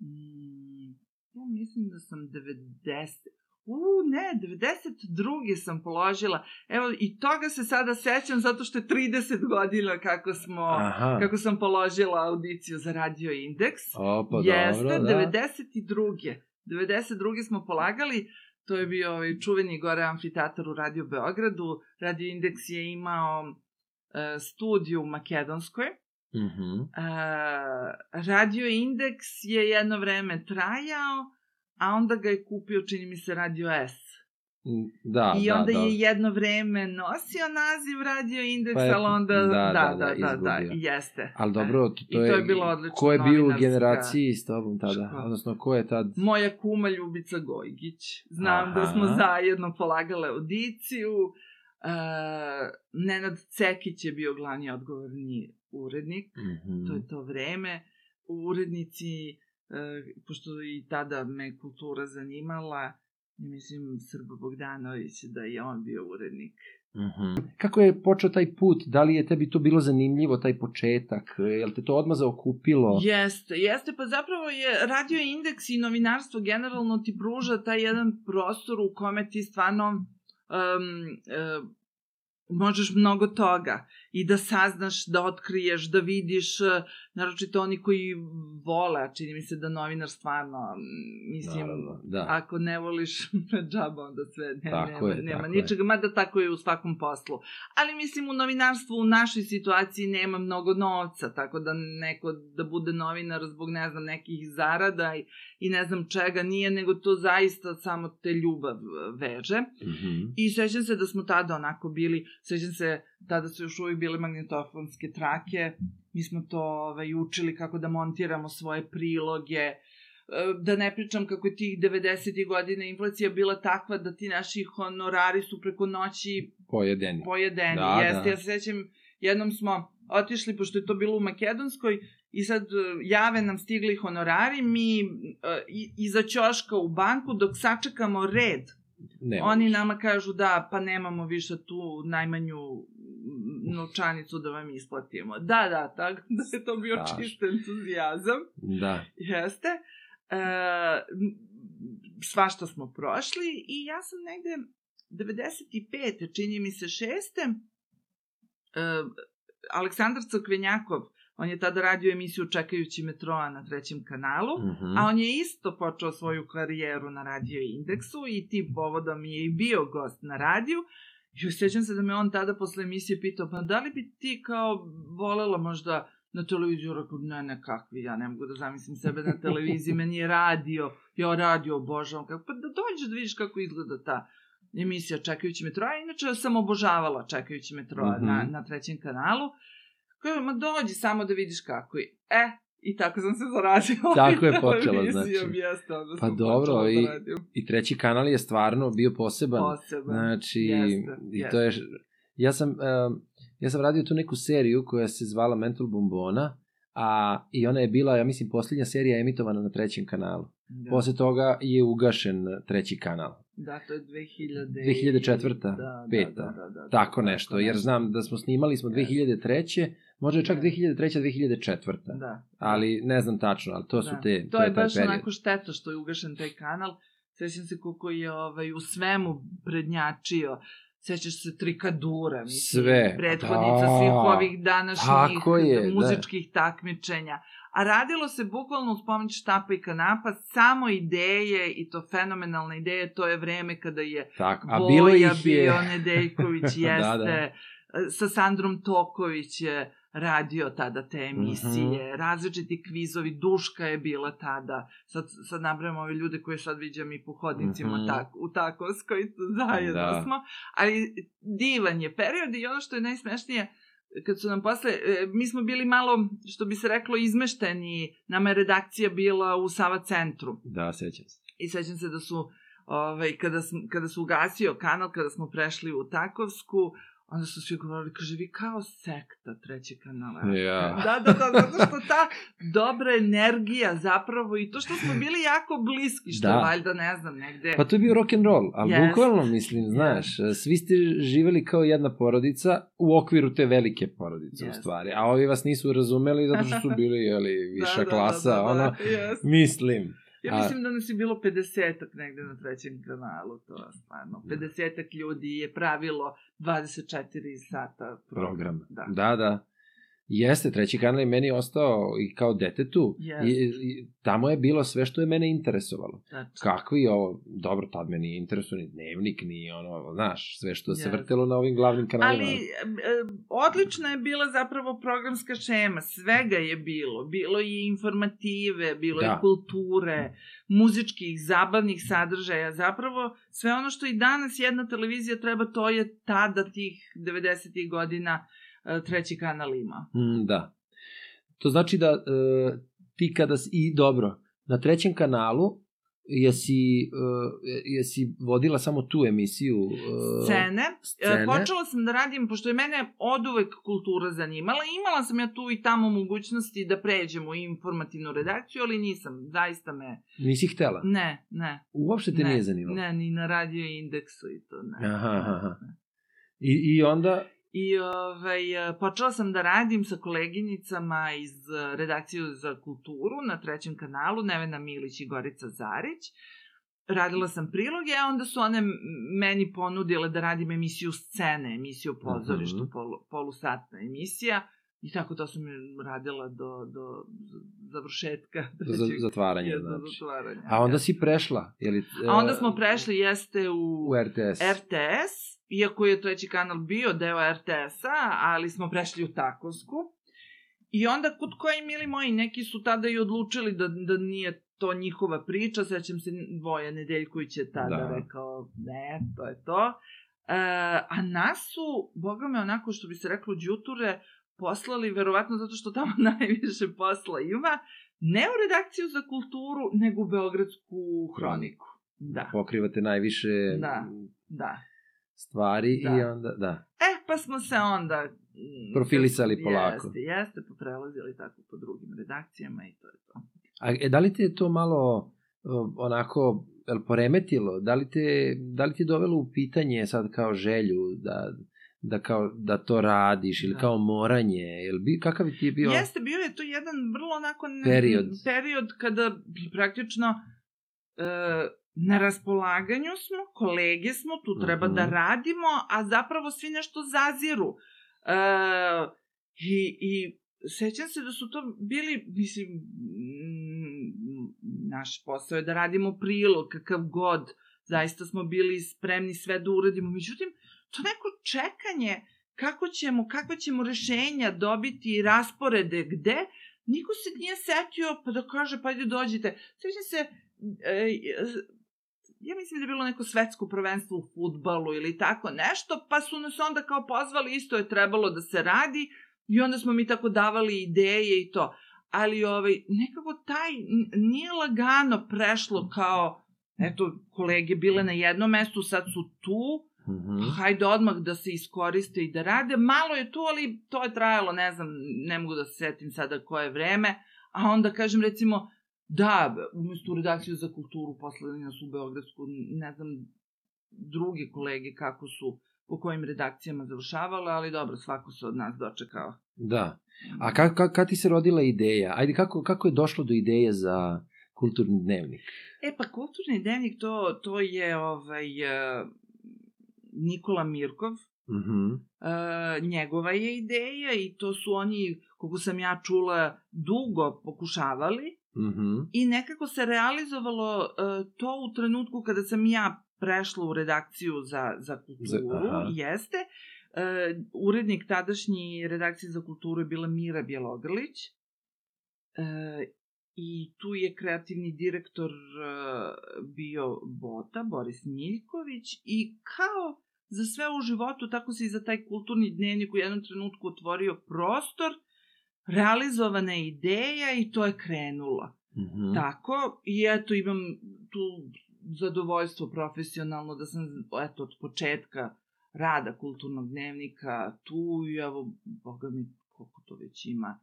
Mm, ja mislim da sam 90... U, ne, 92. sam položila. Evo, i toga se sada sećam zato što je 30 godina kako smo... Aha. Kako sam položila audiciju za radio indeks. O, pa Jeste, dobro, da. 92. 92. smo polagali, to je bio ovaj čuveni gore amfiteatar u Radio Beogradu. Radio Indeks je imao e, studiju u Makedonskoj. Mhm. E, Radio Indeks je jedno vreme trajao, a onda ga je kupio, čini mi se, Radio S. Da, I da, onda da, je jedno vreme nosio naziv Radio Indeks, pa je, ali onda da, da, da, da, da, da, da jeste. Ali da. dobro, to, to, je, to je bilo odlično. Ko je bio u generaciji s tobom tada? Škola. Odnosno, ko je tad? Moja kuma Ljubica Gojgić. Znam Aha. da smo zajedno polagale audiciju. Uh, Nenad Cekić je bio glavni odgovorni urednik. Mm -hmm. To je to vreme. U Urednici, uh, pošto i tada me kultura zanimala, mislim Srbo Bogdanović da je on bio urednik. Mhm. Kako je počeo taj put? Da li je tebi to bilo zanimljivo, taj početak? Je li te to odmah zaokupilo? Jeste, jeste, pa zapravo je radio indeks i novinarstvo generalno ti pruža taj jedan prostor u kome ti stvarno um, um, možeš mnogo toga i da saznaš, da otkriješ, da vidiš, e, naročito oni koji vole, čini mi se da novinar stvarno, mislim, Naravno, da. ako ne voliš džaba, onda sve, ne, Tako nema, je, nema tako je. ničega, mada tako je u svakom poslu. Ali mislim, u novinarstvu u našoj situaciji nema mnogo novca, tako da neko da bude novinar zbog, ne znam, nekih zarada i, i ne znam čega nije, nego to zaista samo te ljubav veže. Mhm. I sećam se da smo tada onako bili, sećam se, tada su još uvijek bile magnetofonske trake, mi smo to ovaj, učili kako da montiramo svoje priloge, E, da ne pričam kako je tih 90. godina inflacija bila takva da ti naši honorari su preko noći Pojedeni. pojedeni. Da, Jeste, da. ja se sećam, jednom smo otišli, pošto je to bilo u Makedonskoj, i sad e, jave nam stigli honorari, mi e, iza ćoška u banku, dok sačekamo red, Ne, Oni nama kažu da, pa nemamo više tu najmanju novčanicu da vam isplatimo. Da, da, tako da je to bio Strašno. čist entuzijazam. Da. Jeste. E, svašta smo prošli i ja sam negde 95. čini mi se šeste, e, Aleksandar Cokvenjakov, on je tada radio emisiju Čekajući metroa na trećem kanalu, Mhm. A on je isto počeo svoju karijeru na radio indeksu i tim povodom je i bio gost na radiju. I sećam se da me on tada posle emisije pitao, pa da li bi ti kao volela možda na televiziju, rekao, ne, ne, kakvi, ja ne mogu da zamislim sebe na televiziji, meni je radio, ja radio obožavam, kako, pa da dođeš da vidiš kako izgleda ta emisija Čekajući metroa, inače sam obožavala Čekajući metroa Mhm. na, na trećem kanalu, Kaže, ma dođi samo da vidiš kako je. E, i tako sam se zarazila. Tako je televizijom, znači. Jeste, onda Pa dobro, počela i- da. I treći kanal je stvarno bio poseban. Poseban. Znači, Jeste, i jeste. to je... Ja sam, um, ja sam radio tu neku seriju koja se zvala Mental Bombona, a, i ona je bila, ja mislim, posljednja serija emitovana na trećem kanalu. Da. Posle toga je ugašen treći kanal. Da, to je 2000... 2004., da, peta. Da, da, da, da, Tako nešto, jer znam da smo snimali smo 2003. Možda je čak Da. 2003. 2004. Da. Ali ne znam tačno, ali to su da. te, To je je taj baš period. onako šteta što je ugašen taj kanal. Sećam se koliko je ovaj, u svemu prednjačio. Sećaš se Trikadura, mislim, Sve, prethodnica da. svih ovih današnjih Tako je, da. muzičkih takmičenja. A radilo se bukvalno uz pomoć štapa i kanapa, samo ideje i to fenomenalne ideje, to je vreme kada je Tako, a Boja bilo ih je... bio, Nedeljković jeste, Da, da. sa Sandrom Toković je radio tada te emisije, Mhm. različiti kvizovi, Duška je bila tada, sad, sad nabrajamo ove ljude koje sad viđam i po hodnicima Mhm. tak, u Takovskoj, zajedno Da. smo, ali divan je period i ono što je najsmešnije, kad su nam posle, e, mi smo bili malo, što bi se reklo, izmešteni, nama je redakcija bila u Sava centru, Da, sećam se. i sećam se da su ovaj, kada, sam, kada su ugasio kanal, kada smo prešli u Takovsku, onda su svi govorili, kaže, vi kao sekta trećeg kanala. Ja. Da, da, da, zato što ta dobra energija zapravo i to što smo bili jako bliski, što Da. da. valjda ne znam, negde... Pa to je bio rock and roll, ali Jeste. bukvalno mislim, znaš, svi ste živeli kao jedna porodica u okviru te velike porodice u Jeste. stvari, a ovi vas nisu razumeli zato što su bili, jeli, viša klasa, ono, yes. mislim. Ja mislim da nas je bilo 50-ak negde na trećem kanalu, to je stvarno. 50-ak ljudi je pravilo 24 sata program. program. Da. da, da. Jeste, treći kanal je meni ostao i kao detetu. Jeste. I, I tamo je bilo sve što je mene interesovalo. Znači, Kakvi ovo, dobro, tad me nije interesuo ni dnevnik, ni ono, znaš, sve što se Jeste. vrtelo na ovim glavnim kanalima. Ali odlična je bila zapravo programska šema, svega je bilo. Bilo je informative, bilo Da. je kulture, muzičkih, zabavnih sadržaja. Zapravo sve ono što i danas jedna televizija treba, to je tada tih 90. godina treći kanal ima. Mm, da. To znači da e, ti kada si, i dobro, na trećem kanalu jesi, e, jesi vodila samo tu emisiju? E, Scene. scene. E, Počela sam da radim, pošto je mene od uvek kultura zanimala, imala sam ja tu i tamo mogućnosti da pređem u informativnu redakciju, ali nisam, zaista me... Nisi htela? Ne, ne. Uopšte te ne, nije zanimalo? Ne, ni na radio indeksu i to ne. Aha, aha. I, I onda, I ovaj, počela sam da radim sa koleginicama iz e, redakcije za kulturu na trećem kanalu, Nevena Milić i Gorica Zarić. radila sam priloge, a onda su one meni ponudile da radim emisiju scene, emisiju pozorišta, Mhm. polu, polusatna emisija. I tako to sam radila do, do završetka. Do za, zatvaranja, znači. zatvaranja. A onda ja. si prešla, je li? A onda e, smo prešli, jeste, u, u RTS. RTS, iako je treći kanal bio deo RTS-a, ali smo prešli u Takosku. I onda, kod koji, mili moji, neki su tada i odlučili da, da nije to njihova priča, sećam se Voja Nedeljković je tada Da. rekao, ne, to je to. E, a nas su, boga me, onako što bi se reklo, džuture, poslali, verovatno zato što tamo najviše posla ima, ne u redakciju za kulturu, nego u Beogradsku hroniku. Da, Pokrivate najviše Da. da. Stvari Da. i onda, da. E, pa smo se onda... mm, Profilisali polako. Jeste, jeste, pa prelazili tako po drugim redakcijama i to je to. A e, da li te je to malo onako jel poremetilo? Da li te, da li ti je dovelo u pitanje sad kao želju da, da, kao, da to radiš ili Da. kao moranje? Jel bi, kakav ti je bio? Jeste, bio je to jedan vrlo onako... Ne, Period. Period kada praktično e, na raspolaganju smo, kolege smo, tu treba Mhm. da radimo, a zapravo svi nešto zaziru. E, i, I sećam se da su to bili, mislim, mm, naš posao je da radimo prilog, kakav god, zaista smo bili spremni sve da uradimo, međutim, to neko čekanje, kako ćemo, kakve ćemo rešenja dobiti i rasporede gde, niko se nije setio pa da kaže pa ajde dođite. Sećam se, e, ja mislim da je bilo neko svetsko prvenstvo u futbalu ili tako nešto, pa su nas onda kao pozvali, isto je trebalo da se radi i onda smo mi tako davali ideje i to. Ali ovaj, nekako taj nije lagano prešlo kao, eto, kolege bile na jednom mestu, sad su tu, Mhm. Pa hajde odmah da se iskoriste i da rade. Malo je tu, ali to je trajalo, ne znam, ne mogu da se setim sada koje vreme. A onda kažem, recimo, da, umesto u redakciju za kulturu poslali nas u Beogradsku, ne znam, druge kolege kako su, po kojim redakcijama završavale, ali dobro, svako se od nas dočekao. Da. A ka, ka, kad ti se rodila ideja? Ajde, kako, kako je došlo do ideje za kulturni dnevnik? E pa kulturni dnevnik to, to je ovaj, e, Nikola Mirkov, Mhm. E, njegova je ideja i to su oni, koliko sam ja čula, dugo pokušavali Mhm. i nekako se realizovalo e, to u trenutku kada sam ja prešla u redakciju za, za kulturu, Za- aha. jeste. E, urednik tadašnji redakcije za kulturu je bila Mira Bjelogrlić e, i tu je kreativni direktor e, bio Bota, Boris Miljković i kao za sve u životu, tako se i za taj kulturni dnevnik u jednom trenutku otvorio prostor, realizovana je ideja i to je krenulo. Mhm. Tako, i eto imam tu zadovoljstvo profesionalno da sam, eto, od početka rada kulturnog dnevnika tu i evo, boga mi, koliko to već ima,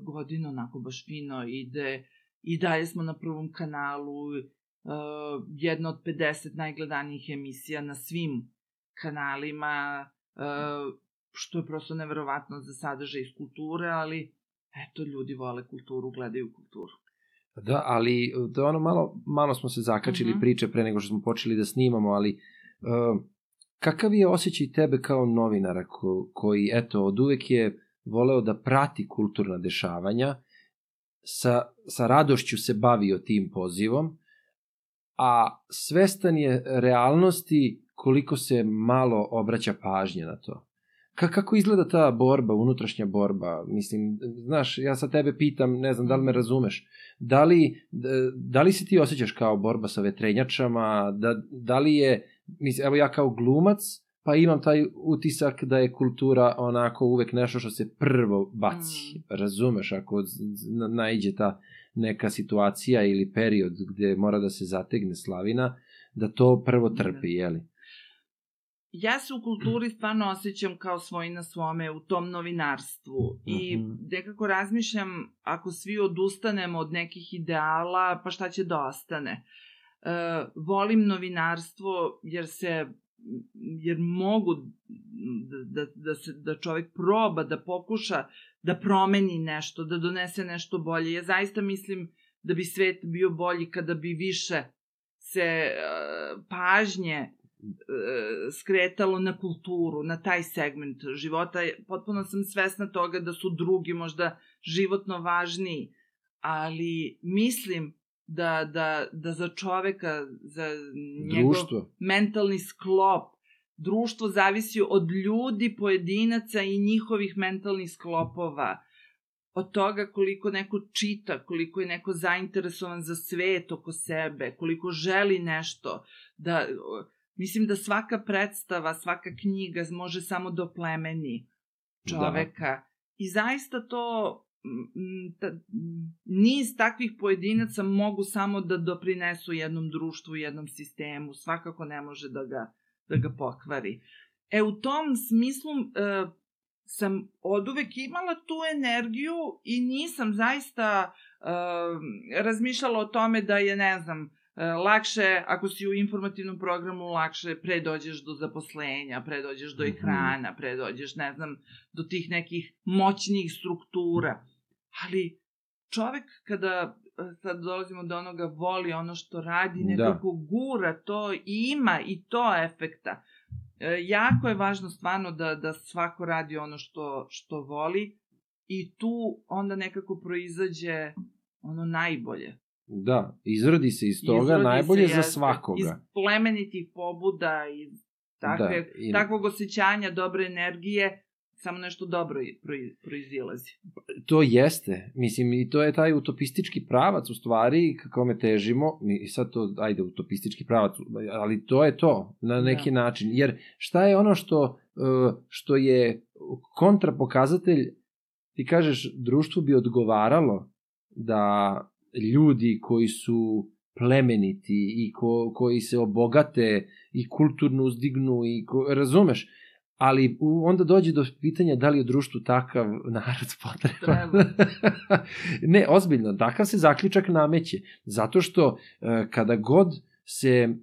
godina onako baš fino ide i dalje smo na prvom kanalu, uh, jedna od 50 najgledanijih emisija na svim kanalima, uh, što je prosto neverovatno za sadržaj iz kulture, ali eto, ljudi vole kulturu, gledaju kulturu. Da, ali to je ono malo, malo smo se zakačili Mhm. priče pre nego što smo počeli da snimamo, ali uh, kakav je osjećaj tebe kao novinara ko, koji, eto, od uvek je voleo da prati kulturna dešavanja, sa, sa radošću se bavio tim pozivom, a svestan je realnosti koliko se malo obraća pažnje na to. Ka, kako izgleda ta borba, unutrašnja borba? Mislim, znaš, ja sa tebe pitam, ne znam da li me razumeš, da li, da, da li se ti osjećaš kao borba sa vetrenjačama, da, da li je, mislim, evo ja kao glumac, pa imam taj utisak da je kultura onako uvek nešto što se prvo baci, Mm. razumeš, ako z- z- na- naiđe ta neka situacija ili period gde mora da se zategne slavina, da to prvo trpi, jeli? Ja se u kulturi stvarno osjećam kao svoj na svome u tom novinarstvu i Mhm. nekako razmišljam ako svi odustanemo od nekih ideala pa šta će da ostane e, volim novinarstvo jer se jer mogu da, da, da, se, da čovek proba da pokuša da promeni nešto, da donese nešto bolje. Ja zaista mislim da bi svet bio bolji kada bi više se uh, pažnje skretalo na kulturu, na taj segment života. Potpuno sam svesna toga da su drugi možda životno važniji, ali mislim da, da, da za čoveka, za njegov Društvo. mentalni sklop, društvo zavisi od ljudi, pojedinaca i njihovih mentalnih sklopova od toga koliko neko čita, koliko je neko zainteresovan za svet oko sebe, koliko želi nešto, da mislim da svaka predstava, svaka knjiga može samo da plemeni čoveka. Da. I zaista to ta, niz takvih pojedinaca mogu samo da doprinesu jednom društvu, jednom sistemu, svakako ne može da ga, da ga pokvari. E, u tom smislu, e, sam od uvek imala tu energiju i nisam zaista uh, razmišljala o tome da je, ne znam, lakše, ako si u informativnom programu, lakše pre dođeš do zaposlenja, pre dođeš do mhm. ekrana, pre dođeš, ne znam, do tih nekih moćnih struktura. Ali čovek kada sad dolazimo do onoga voli ono što radi, da. nekako da. gura to i ima i to efekta. E, jako je važno stvarno da, da svako radi ono što, što voli i tu onda nekako proizađe ono najbolje. Da, izrodi se iz toga izrodi najbolje se, za svakoga. Iz plemenitih pobuda, iz takve, da, i... takvog osjećanja dobre energije, samo nešto dobro proizilazi. To jeste, mislim, i to je taj utopistički pravac u stvari, kome težimo, i sad to, ajde, utopistički pravac, ali to je to, na neki da. način, jer šta je ono što, e, što je kontrapokazatelj, ti kažeš, društvu bi odgovaralo da ljudi koji su plemeniti i ko, koji se obogate i kulturno uzdignu i ko, razumeš, ali onda dođe do pitanja da li je društvu takav narod potreban. ne, ozbiljno, takav se zaključak nameće. Zato što e, kada god se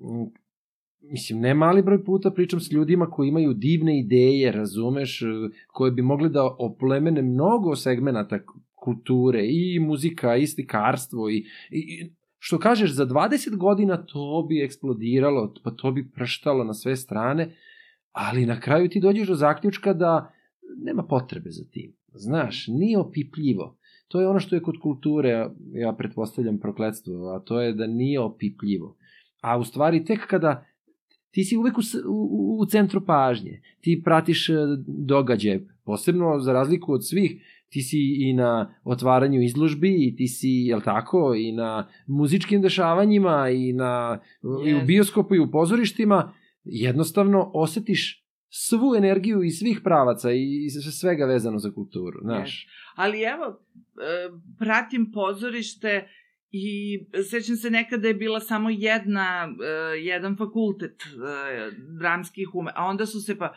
mislim, ne mali broj puta pričam s ljudima koji imaju divne ideje, razumeš, e, koje bi mogli da oplemene mnogo segmenata kulture i muzika i slikarstvo i, i što kažeš, za 20 godina to bi eksplodiralo, pa to bi prštalo na sve strane, ali na kraju ti dođeš do zaključka da nema potrebe za tim. Znaš, nije opipljivo. To je ono što je kod kulture, ja pretpostavljam prokledstvo, a to je da nije opipljivo. A u stvari tek kada ti si uvek u, u, u centru pažnje, ti pratiš e, događaje, posebno za razliku od svih, ti si i na otvaranju izložbi i ti si, jel tako, i na muzičkim dešavanjima i na yes. i u bioskopu i u pozorištima, jednostavno osetiš svu energiju iz svih pravaca i svega vezano za kulturu, znaš. Yes. Ali evo, e, pratim pozorište i sećam se nekada je bila samo jedna, e, jedan fakultet e, dramskih ume, a onda su se pa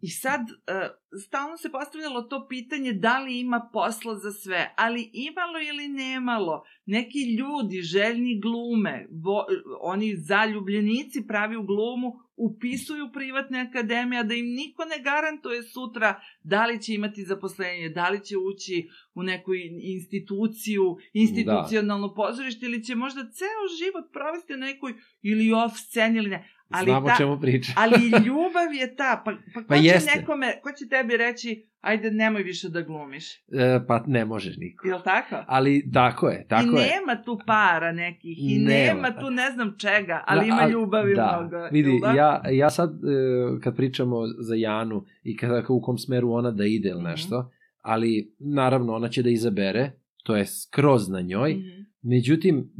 I sad, uh, stalno se postavljalo to pitanje da li ima posla za sve, ali imalo ili nemalo, neki ljudi, željni glume, vo, oni zaljubljenici pravi u glumu, upisuju privatne akademije, da im niko ne garantuje sutra da li će imati zaposlenje, da li će ući u neku instituciju, institucionalno pozorište ili će možda ceo život provesti na nekoj ili off sceni ili ne. Ali Znamo ta, čemu priča. ali ljubav je ta, pa, pa ko pa će jeste. nekome, ko će tebi reći, ajde nemoj više da glumiš? E, pa ne možeš niko. Jel tako? Ali tako je, tako I je. I nema tu para nekih, i nema, nema tu ne znam čega, ali da, ima ljubavi da, mnogo. Vidi, da? ja, ja sad e, kad pričamo za Janu i kada u kom smeru ona da ide ili mhm. nešto, mm -hmm. ali naravno ona će da izabere, to je skroz na njoj, mm -hmm. međutim,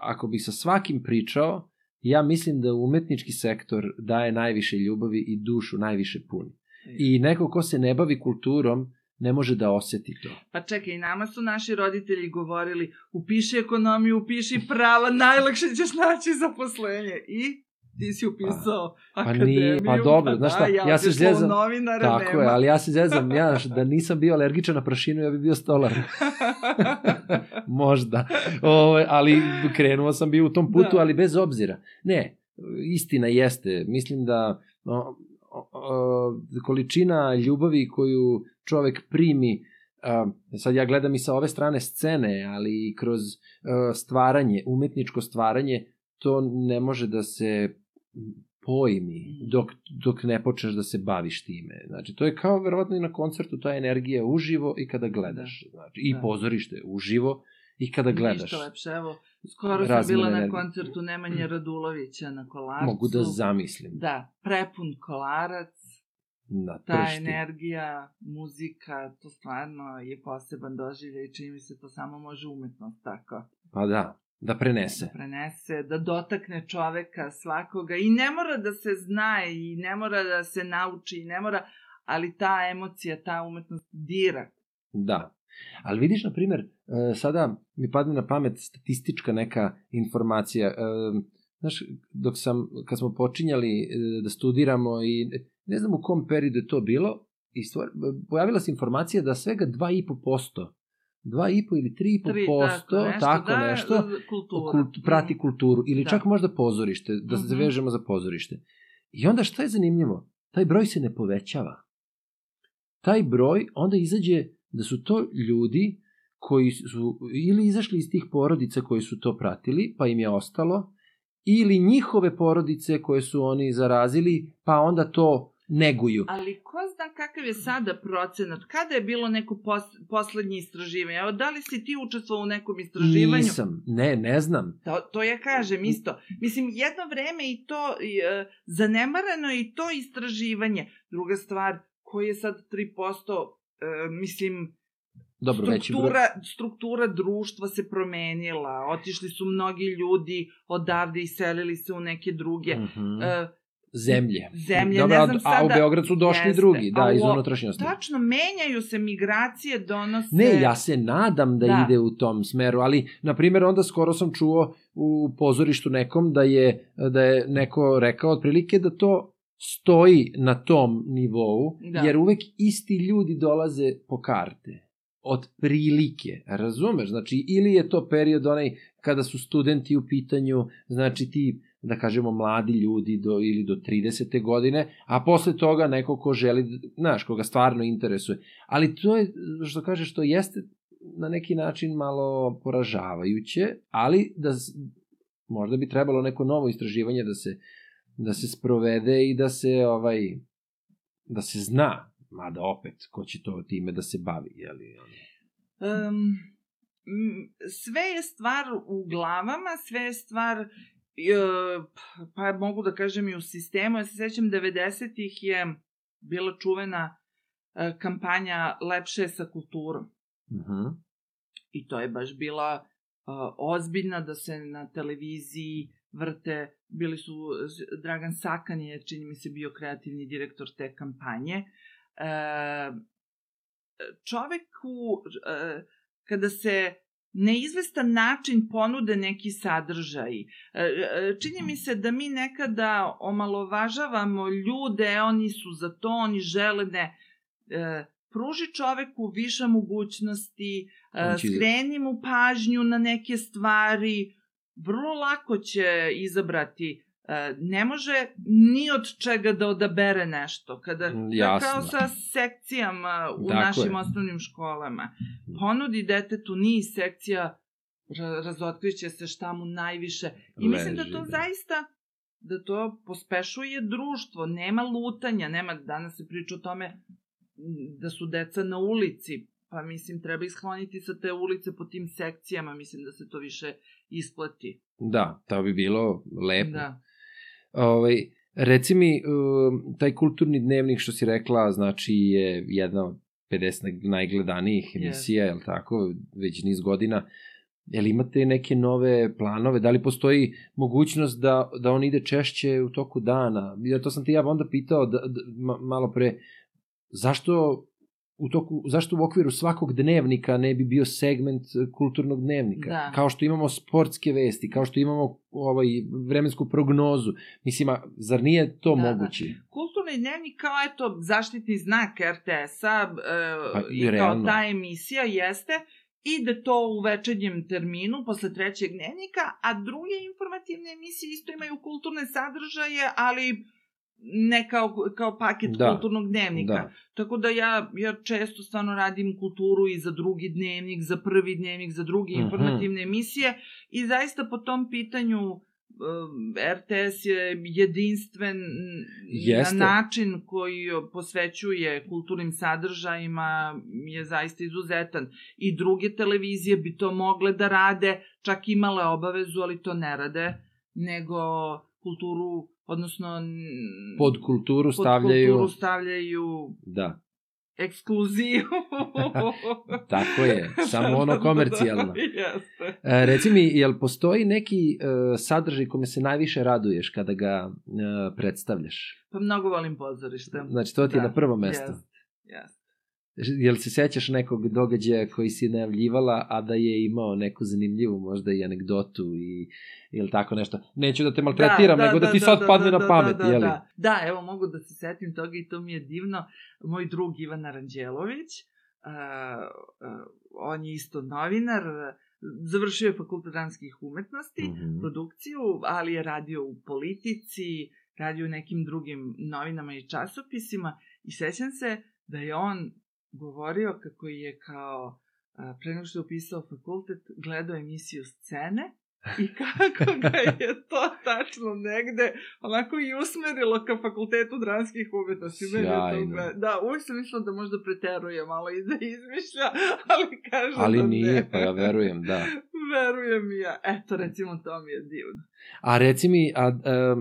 ako bi sa svakim pričao, ja mislim da umetnički sektor daje najviše ljubavi i dušu najviše puni. I neko ko se ne bavi kulturom, ne može da oseti to. Pa čekaj, nama su naši roditelji govorili, upiši ekonomiju, upiši prava, najlakše ćeš naći zaposlenje. I ti si upisao pa, akademiju. Pa, nije, pa dobro, pa znaš šta, da, ja, ja se zezam, tako nema. je, ali ja se zezam, ja, da nisam bio alergičan na prašinu, ja bih bio stolar. Možda. O, ali krenuo sam bio u tom putu, da. ali bez obzira. Ne, istina jeste, mislim da o, o, o, količina ljubavi koju čovek primi Uh, sad ja gledam i sa ove strane scene, ali i kroz uh, stvaranje, umetničko stvaranje, to ne može da se pojmi Mhm. dok, dok ne počneš da se baviš time. Znači, to je kao verovatno i na koncertu ta energija uživo i kada gledaš. Znači, I Da. pozorište uživo i kada gledaš. Ništa lepše, evo, skoro sam bila na energije. koncertu Nemanje Radulovića na Kolarcu. Mogu da zamislim. Da, prepun kolarac, Na ta pršti. energija, muzika, to stvarno je poseban doživljaj čini mi se to samo može umetnost tako Pa da, da prenese. da prenese, da dotakne čoveka svakoga i ne mora da se zna i ne mora da se nauči i ne mora, ali ta emocija, ta umetnost dira. Da. Ali vidiš, na primer, e, sada mi padne na pamet statistička neka informacija. E, Znaš, dok sam, kad smo počinjali e, da studiramo i ne znam u kom periodu je to bilo, i stvar, pojavila se informacija da svega 2,5%, 2,5 ili 3,5%, Tri, tako, tako da, nešto, kultura. kult, prati kulturu, ili Da. čak možda pozorište, da se Mhm. zavežemo za pozorište. I onda šta je zanimljivo? Taj broj se ne povećava. Taj broj onda izađe da su to ljudi koji su ili izašli iz tih porodica koji su to pratili, pa im je ostalo, ili njihove porodice koje su oni zarazili, pa onda to neguju. Ali ko zna kakav je sada procenat? Kada je bilo neko pos, poslednje istraživanje? Evo, da li si ti učestvovao u nekom istraživanju? Nisam, ne, ne znam. To, to ja kažem isto. Mislim, jedno vreme i to, i, e, zanemarano je i to istraživanje. Druga stvar, koji je sad 3%, e, mislim, Dobro, veći broj. struktura, struktura društva se promenila. Otišli su mnogi ljudi odavde i selili se u neke druge. Mhm. E, zemlje. zemlje, Dobro, ne a- znam A u sada- Beograd su došli Jeste, drugi, da, iz unutrašnjosti. tačno, menjaju se migracije, donose... Ne, ja se nadam da, Da. ide u tom smeru, ali, na primjer, onda skoro sam čuo u pozorištu nekom da je, da je neko rekao otprilike da to stoji na tom nivou, Da. jer uvek isti ljudi dolaze po karte. Od prilike, razumeš? Znači, ili je to period onaj kada su studenti u pitanju, znači ti, da kažemo, mladi ljudi do, ili do 30. godine, a posle toga neko ko želi, znaš, koga stvarno interesuje. Ali to je, što kažeš, to jeste na neki način malo poražavajuće, ali da možda bi trebalo neko novo istraživanje da se da se sprovede i da se ovaj da se zna, mada opet ko će to time da se bavi, je li? Um, sve je stvar u glavama, sve je stvar pa mogu da kažem i u sistemu. Ja se sećam 90-ih je bila čuvena e, kampanja Lepše je sa kulturom. Mhm. I to je baš bila uh, ozbiljna da se na televiziji vrte, bili su, Dragan Sakan je, čini mi se, bio kreativni direktor te kampanje. E, čoveku, e, kada se na izvestan način ponude neki sadržaj. E, e, Čini mi se da mi nekada omalovažavamo ljude, oni su za to, oni žele ne. E, pruži čoveku više mogućnosti, e, će- skreni mu pažnju na neke stvari, vrlo lako će izabrati ne može ni od čega da odabere nešto. Kada, Mm, jasno. kao sa sekcijama u Tako našim osnovnim školama. Ponudi detetu niz sekcija, ra- razotkriće se šta mu najviše. I mislim da to da. zaista da to pospešuje društvo, nema lutanja, nema, danas se priča o tome m, da su deca na ulici, pa mislim treba iskloniti sa te ulice po tim sekcijama, mislim da se to više isplati. Da, to bi bilo lepo. Da. Ovaj, reci mi, um, taj kulturni dnevnik što si rekla, znači je jedna od 50 naj- najgledanijih emisija, je li tako, već niz godina. Jel imate neke nove planove? Da li postoji mogućnost da, da on ide češće u toku dana? Ja to sam ti ja onda pitao da, da, ma, malo pre, zašto u toku, zašto u okviru svakog dnevnika ne bi bio segment e, kulturnog dnevnika? Da. Kao što imamo sportske vesti, kao što imamo ovaj vremensku prognozu. Mislim, a zar nije to Da, da. moguće? Kulturni dnevnik kao eto zaštitni znak RTS-a e, Pa, i i kao ta emisija jeste ide to u večernjem terminu posle trećeg dnevnika, a druge informativne emisije isto imaju kulturne sadržaje, ali ne kao, kao paket Da, kulturnog dnevnika. Da. Tako da ja, ja često stvarno radim kulturu i za drugi dnevnik, za prvi dnevnik, za druge Mhm. informativne emisije i zaista po tom pitanju um, RTS je jedinstven Jeste. na način koji posvećuje kulturnim sadržajima je zaista izuzetan. I druge televizije bi to mogle da rade, čak imale obavezu, ali to ne rade, nego kulturu, odnosno... Pod kulturu pod stavljaju... kulturu stavljaju Da, ekskluzivu. Tako je, samo ono komercijalno. Jeste. E, reci mi, jel postoji neki e, sadržaj kome se najviše raduješ kada ga e, predstavljaš? Pa mnogo volim pozorište. Znači, to ti je Da, na prvo mesto. Jeste, jeste. Jel se sećaš nekog događaja koji si najavljivala, a da je imao neku zanimljivu možda i anegdotu i ili tako nešto? Neću da te maltretiram, nego da, ti sad padne na pamet, da, jeli? Da, da, evo mogu da se setim toga i to mi je divno. Moj drug Ivan Aranđelović, uh, uh, on je isto novinar, završio je fakultet dramskih umetnosti, Mhm. produkciju, ali je radio u politici, radio u nekim drugim novinama i časopisima i sećam se da je on govorio kako je kao pre nego što je upisao fakultet gledao emisiju scene i kako ga je to tačno negde onako i usmerilo ka fakultetu dramskih umetnosti. Sjajno. gle- Da, uvijek sam mislila da možda preteruje malo i da izmišlja, ali kaže Ali da nije, ne. pa ja verujem, da. Verujem ja. Eto, recimo, to mi je divno. A reci mi, a, a,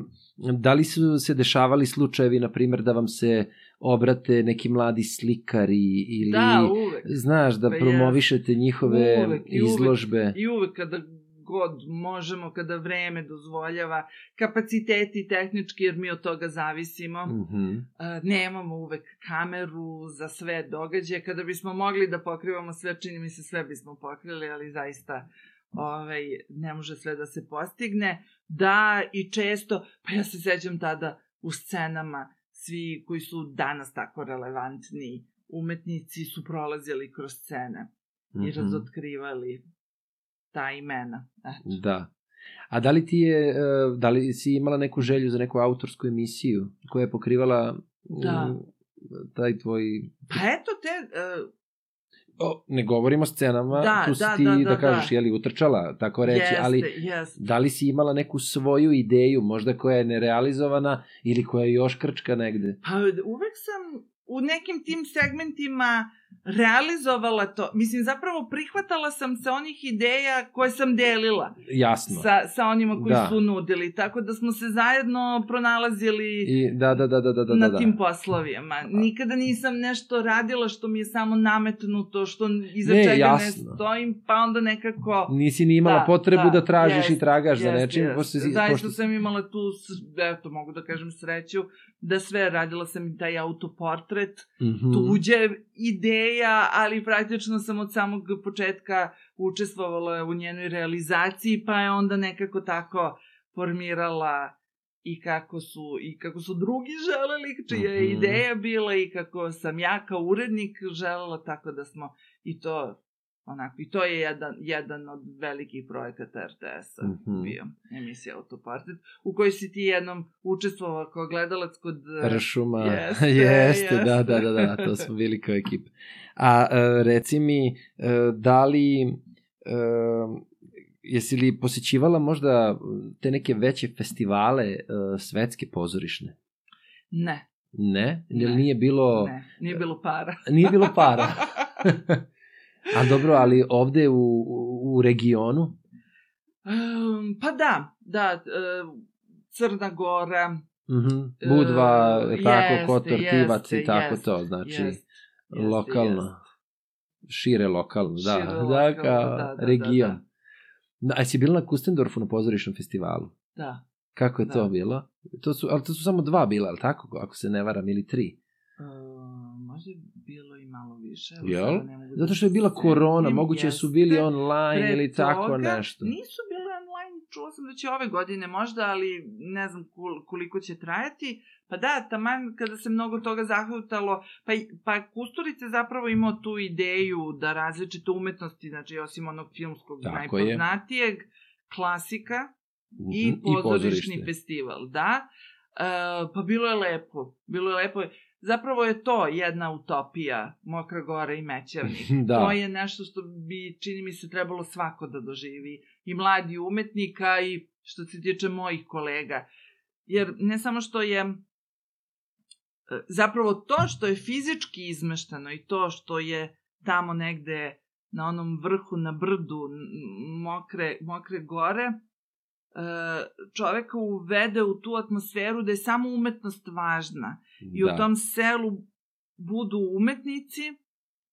da li su se dešavali slučajevi, na primjer, da vam se obrate neki mladi slikari ili... Da, uvek. Znaš, da Pa promovišete njihove Uvek i uvek. izložbe. I uvek kada god možemo, kada vreme dozvoljava, kapaciteti tehnički, jer mi od toga zavisimo. Mhm. A, nemamo uvek kameru za sve događaje. Kada bismo mogli da pokrivamo sve, čini mi se sve bismo pokrili, ali zaista ovaj, ne može sve da se postigne. Da, i često, pa ja se sećam tada u scenama, svi koji su danas tako relevantni umetnici su prolazili kroz scene i Mhm. razotkrivali ta imena. Eto. Da. A da li ti je, e, da li si imala neku želju za neku autorsku emisiju koja je pokrivala Da. mm, taj tvoj... Pa eto te, O, ne govorimo o scenama, Da, tu si da, ti, da, da, da, kažeš, da. jeli, utrčala, tako reći, jeste, ali jeste. da li si imala neku svoju ideju, možda koja je nerealizovana ili koja je još krčka negde? Pa uvek sam u nekim tim segmentima realizovala to. Mislim, zapravo prihvatala sam se onih ideja koje sam delila Jasno. sa, sa onima koji Da. su nudili. Tako da smo se zajedno pronalazili I, da, da, da, da, da, da, na da. tim poslovima. Nikada nisam nešto radila što mi je samo nametnuto, što iza Ne, čega jasno. ne stojim, pa onda nekako... Nisi ni imala Da, potrebu da, da, tražiš jest, i tragaš za Jeste, nečim. jeste. pošto Zaista pošto sam imala tu, eto, mogu da kažem sreću, da sve radila sam i taj autoportret, Mhm. tuđe ideja, ali praktično sam od samog početka učestvovala u njenoj realizaciji, pa je onda nekako tako formirala i kako su i kako su drugi želeli, čija je Mhm. ideja bila i kako sam ja kao urednik želela, tako da smo i to onako, i to je jedan, jedan od velikih projekata RTS-a Mhm. bio, emisija Autoportret, u kojoj si ti jednom učestvovao kao gledalac kod... eh, Ršuma, Jeste, jeste, da, jeste. da, da, da, to smo bili kao ekipa. A e, reci mi, e, da li, e, jesi li posjećivala možda te neke veće festivale e, svetske pozorišne? Ne, Ne? Jer Ne. nije bilo, ne, nije bilo para. nije bilo para. A dobro, ali ovde u, u, regionu? Um, pa da, da, e, Crna Gora, Mhm. Budva, E, tako, jeste, Kotor, Tivac i jeste, tako jeste, to, znači jest, jeste, lokalno. jeste. Šire lokalno, da. Šire da, lokalno, kao da, da, region. da, Da, a si bila na Kustendorfu na pozorišnom festivalu? Da. Kako je Da. to bilo? To su, ali to su samo dva bila, ali tako? Ako se ne varam, ili tri. Uh, možda je bilo i malo više. Jel? mogu da Zato što je bila korona, moguće su bili online Pre ili tako toga nešto. Nisu bile online, čula sam da će ove godine možda, ali ne znam kol- koliko će trajati. Pa da, taman kada se mnogo toga zahvatalo, pa, i- pa Kusturica je zapravo imao tu ideju da različite umetnosti, znači osim onog filmskog Tako je. najpoznatijeg, klasika Mhm, i pozorišni pozorište. festival, da. E, pa bilo je lepo, bilo je lepo. Zapravo je to jedna utopija, Mokra Gora i Mećavnik. Da. To je nešto što bi, čini mi se, trebalo svako da doživi. I mladi umetnika i što se tiče mojih kolega. Jer ne samo što je e, zapravo to što je fizički izmešteno i to što je tamo negde na onom vrhu na brdu mokre, mokre gore, e, čoveka uvede u tu atmosferu da je samo umetnost važna. I da. u tom selu budu umetnici,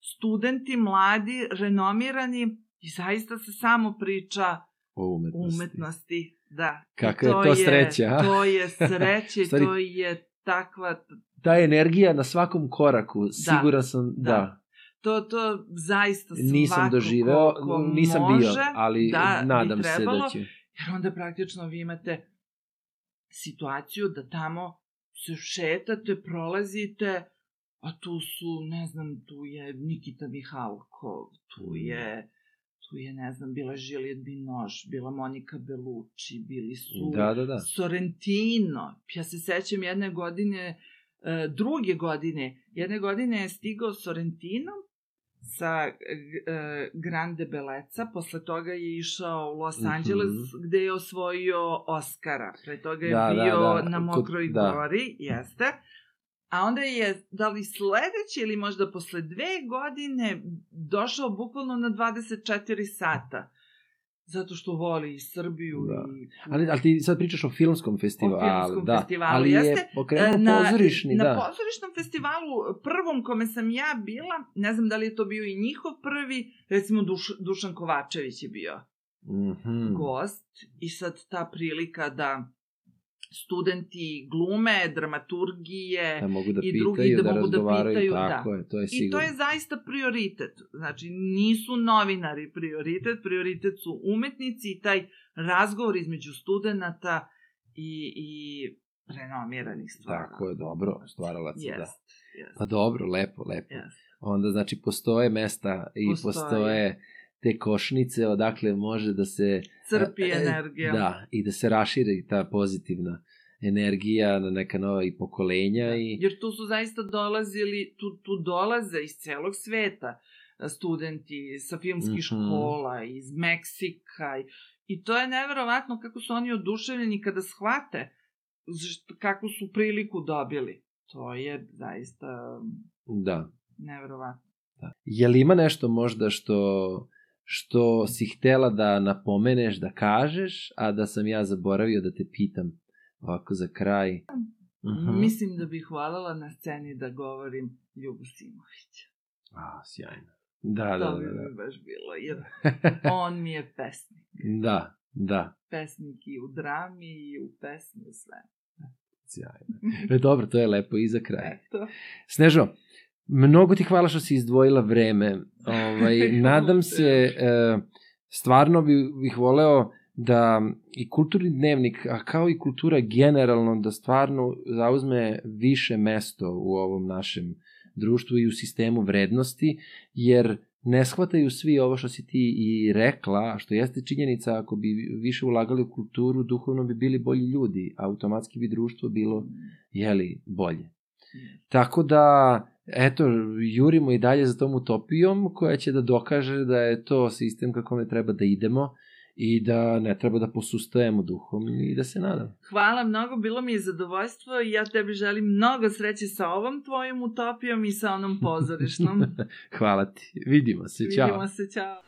studenti, mladi, renomirani i zaista se samo priča o umetnosti. umetnosti. Da. I Kakva je to sreća, a? To je sreće, Stvari- to je takva... Ta energija na svakom koraku, siguran sam, da. da. To, to zaista svako Nisam doživeo, nisam može, bio, ali da, nadam se trebalo, da će. Jer onda praktično vi imate situaciju da tamo se šetate, prolazite, a tu su, ne znam, tu je Nikita Mihalkov, tu je, tu je, ne znam, bila Žilijet Binoš, bila Monika Belucci, bili su Da, da, da. Sorrentino. Ja se sećam jedne godine, e, druge godine, jedne godine je stigao Sorrentino sa e, Grande Beleca, posle toga je išao u Los Mhm. Angeles gde je osvojio Oscara. Pre toga je Da, da, bio da. na Kod- Mokroj da. gori, jeste. A onda je, da li sledeće ili možda posle dve godine, došao bukvalno na 24 sata. Zato što voli i Srbiju Da. i... Ali, ali ti sad pričaš o filmskom festivalu. O filmskom da. festivalu, ali jeste. je pokrenuo na, pozorišni, na da. pozorišnom festivalu, prvom kome sam ja bila, ne znam da li je to bio i njihov prvi, recimo Duš, Dušan Kovačević je bio Mhm. gost i sad ta prilika da studenti glume, dramaturgije, Da mogu da i pitaju, drugi da da, mogu da pitaju, tako da. je, to je I to sigurno. je zaista prioritet. Znači, nisu novinari prioritet, prioritet su umetnici i taj razgovor između studenta i, i renomiranih stvara. Tako je, dobro, stvaralaca, da. Jest, jest, Pa dobro, lepo, lepo. jest. Onda, znači, postoje mesta i Postoje. postoje, te košnice odakle može da se... Crpi e, energija. Da, i da se raširi ta pozitivna energija na neka nova i pokolenja i... Jer tu su zaista dolazili, tu, tu dolaze iz celog sveta e, studenti sa filmskih Mhm. škola, iz Meksika. I, I to je neverovatno kako su oni oduševljeni kada shvate kakvu su priliku dobili. To je zaista Da. neverovatno. Da. Je li ima nešto možda što što si htela da napomeneš, da kažeš, a da sam ja zaboravio da te pitam ovako za kraj? Mhm. Mislim da bih voljela na sceni da govorim Ljubu Simovića. A, sjajno. Da, da, to bi da. mi baš bilo, jer on mi je pesnik. Da, da, Pesnik i u drami i u pesmi, sve. sjajno. E, dobro, to je lepo i za kraj. Eto. Snežo, mnogo ti hvala što si izdvojila vreme. Ovaj, nadam se, e, stvarno bi, bih voleo da i kulturni dnevnik, a kao i kultura generalno, da stvarno zauzme više mesto u ovom našem društvu i u sistemu vrednosti, jer ne shvataju svi ovo što si ti i rekla, a što jeste činjenica, ako bi više ulagali u kulturu, duhovno bi bili bolji ljudi, automatski bi društvo bilo, jeli, bolje. Tako da, eto, jurimo i dalje za tom utopijom koja će da dokaže da je to sistem kako ne treba da idemo i da ne treba da posustajemo duhom i da se nadam. Hvala mnogo, bilo mi je zadovoljstvo i ja tebi želim mnogo sreće sa ovom tvojom utopijom i sa onom pozorišnom. Hvala ti. Vidimo se. Ćao. Vidimo se, čao.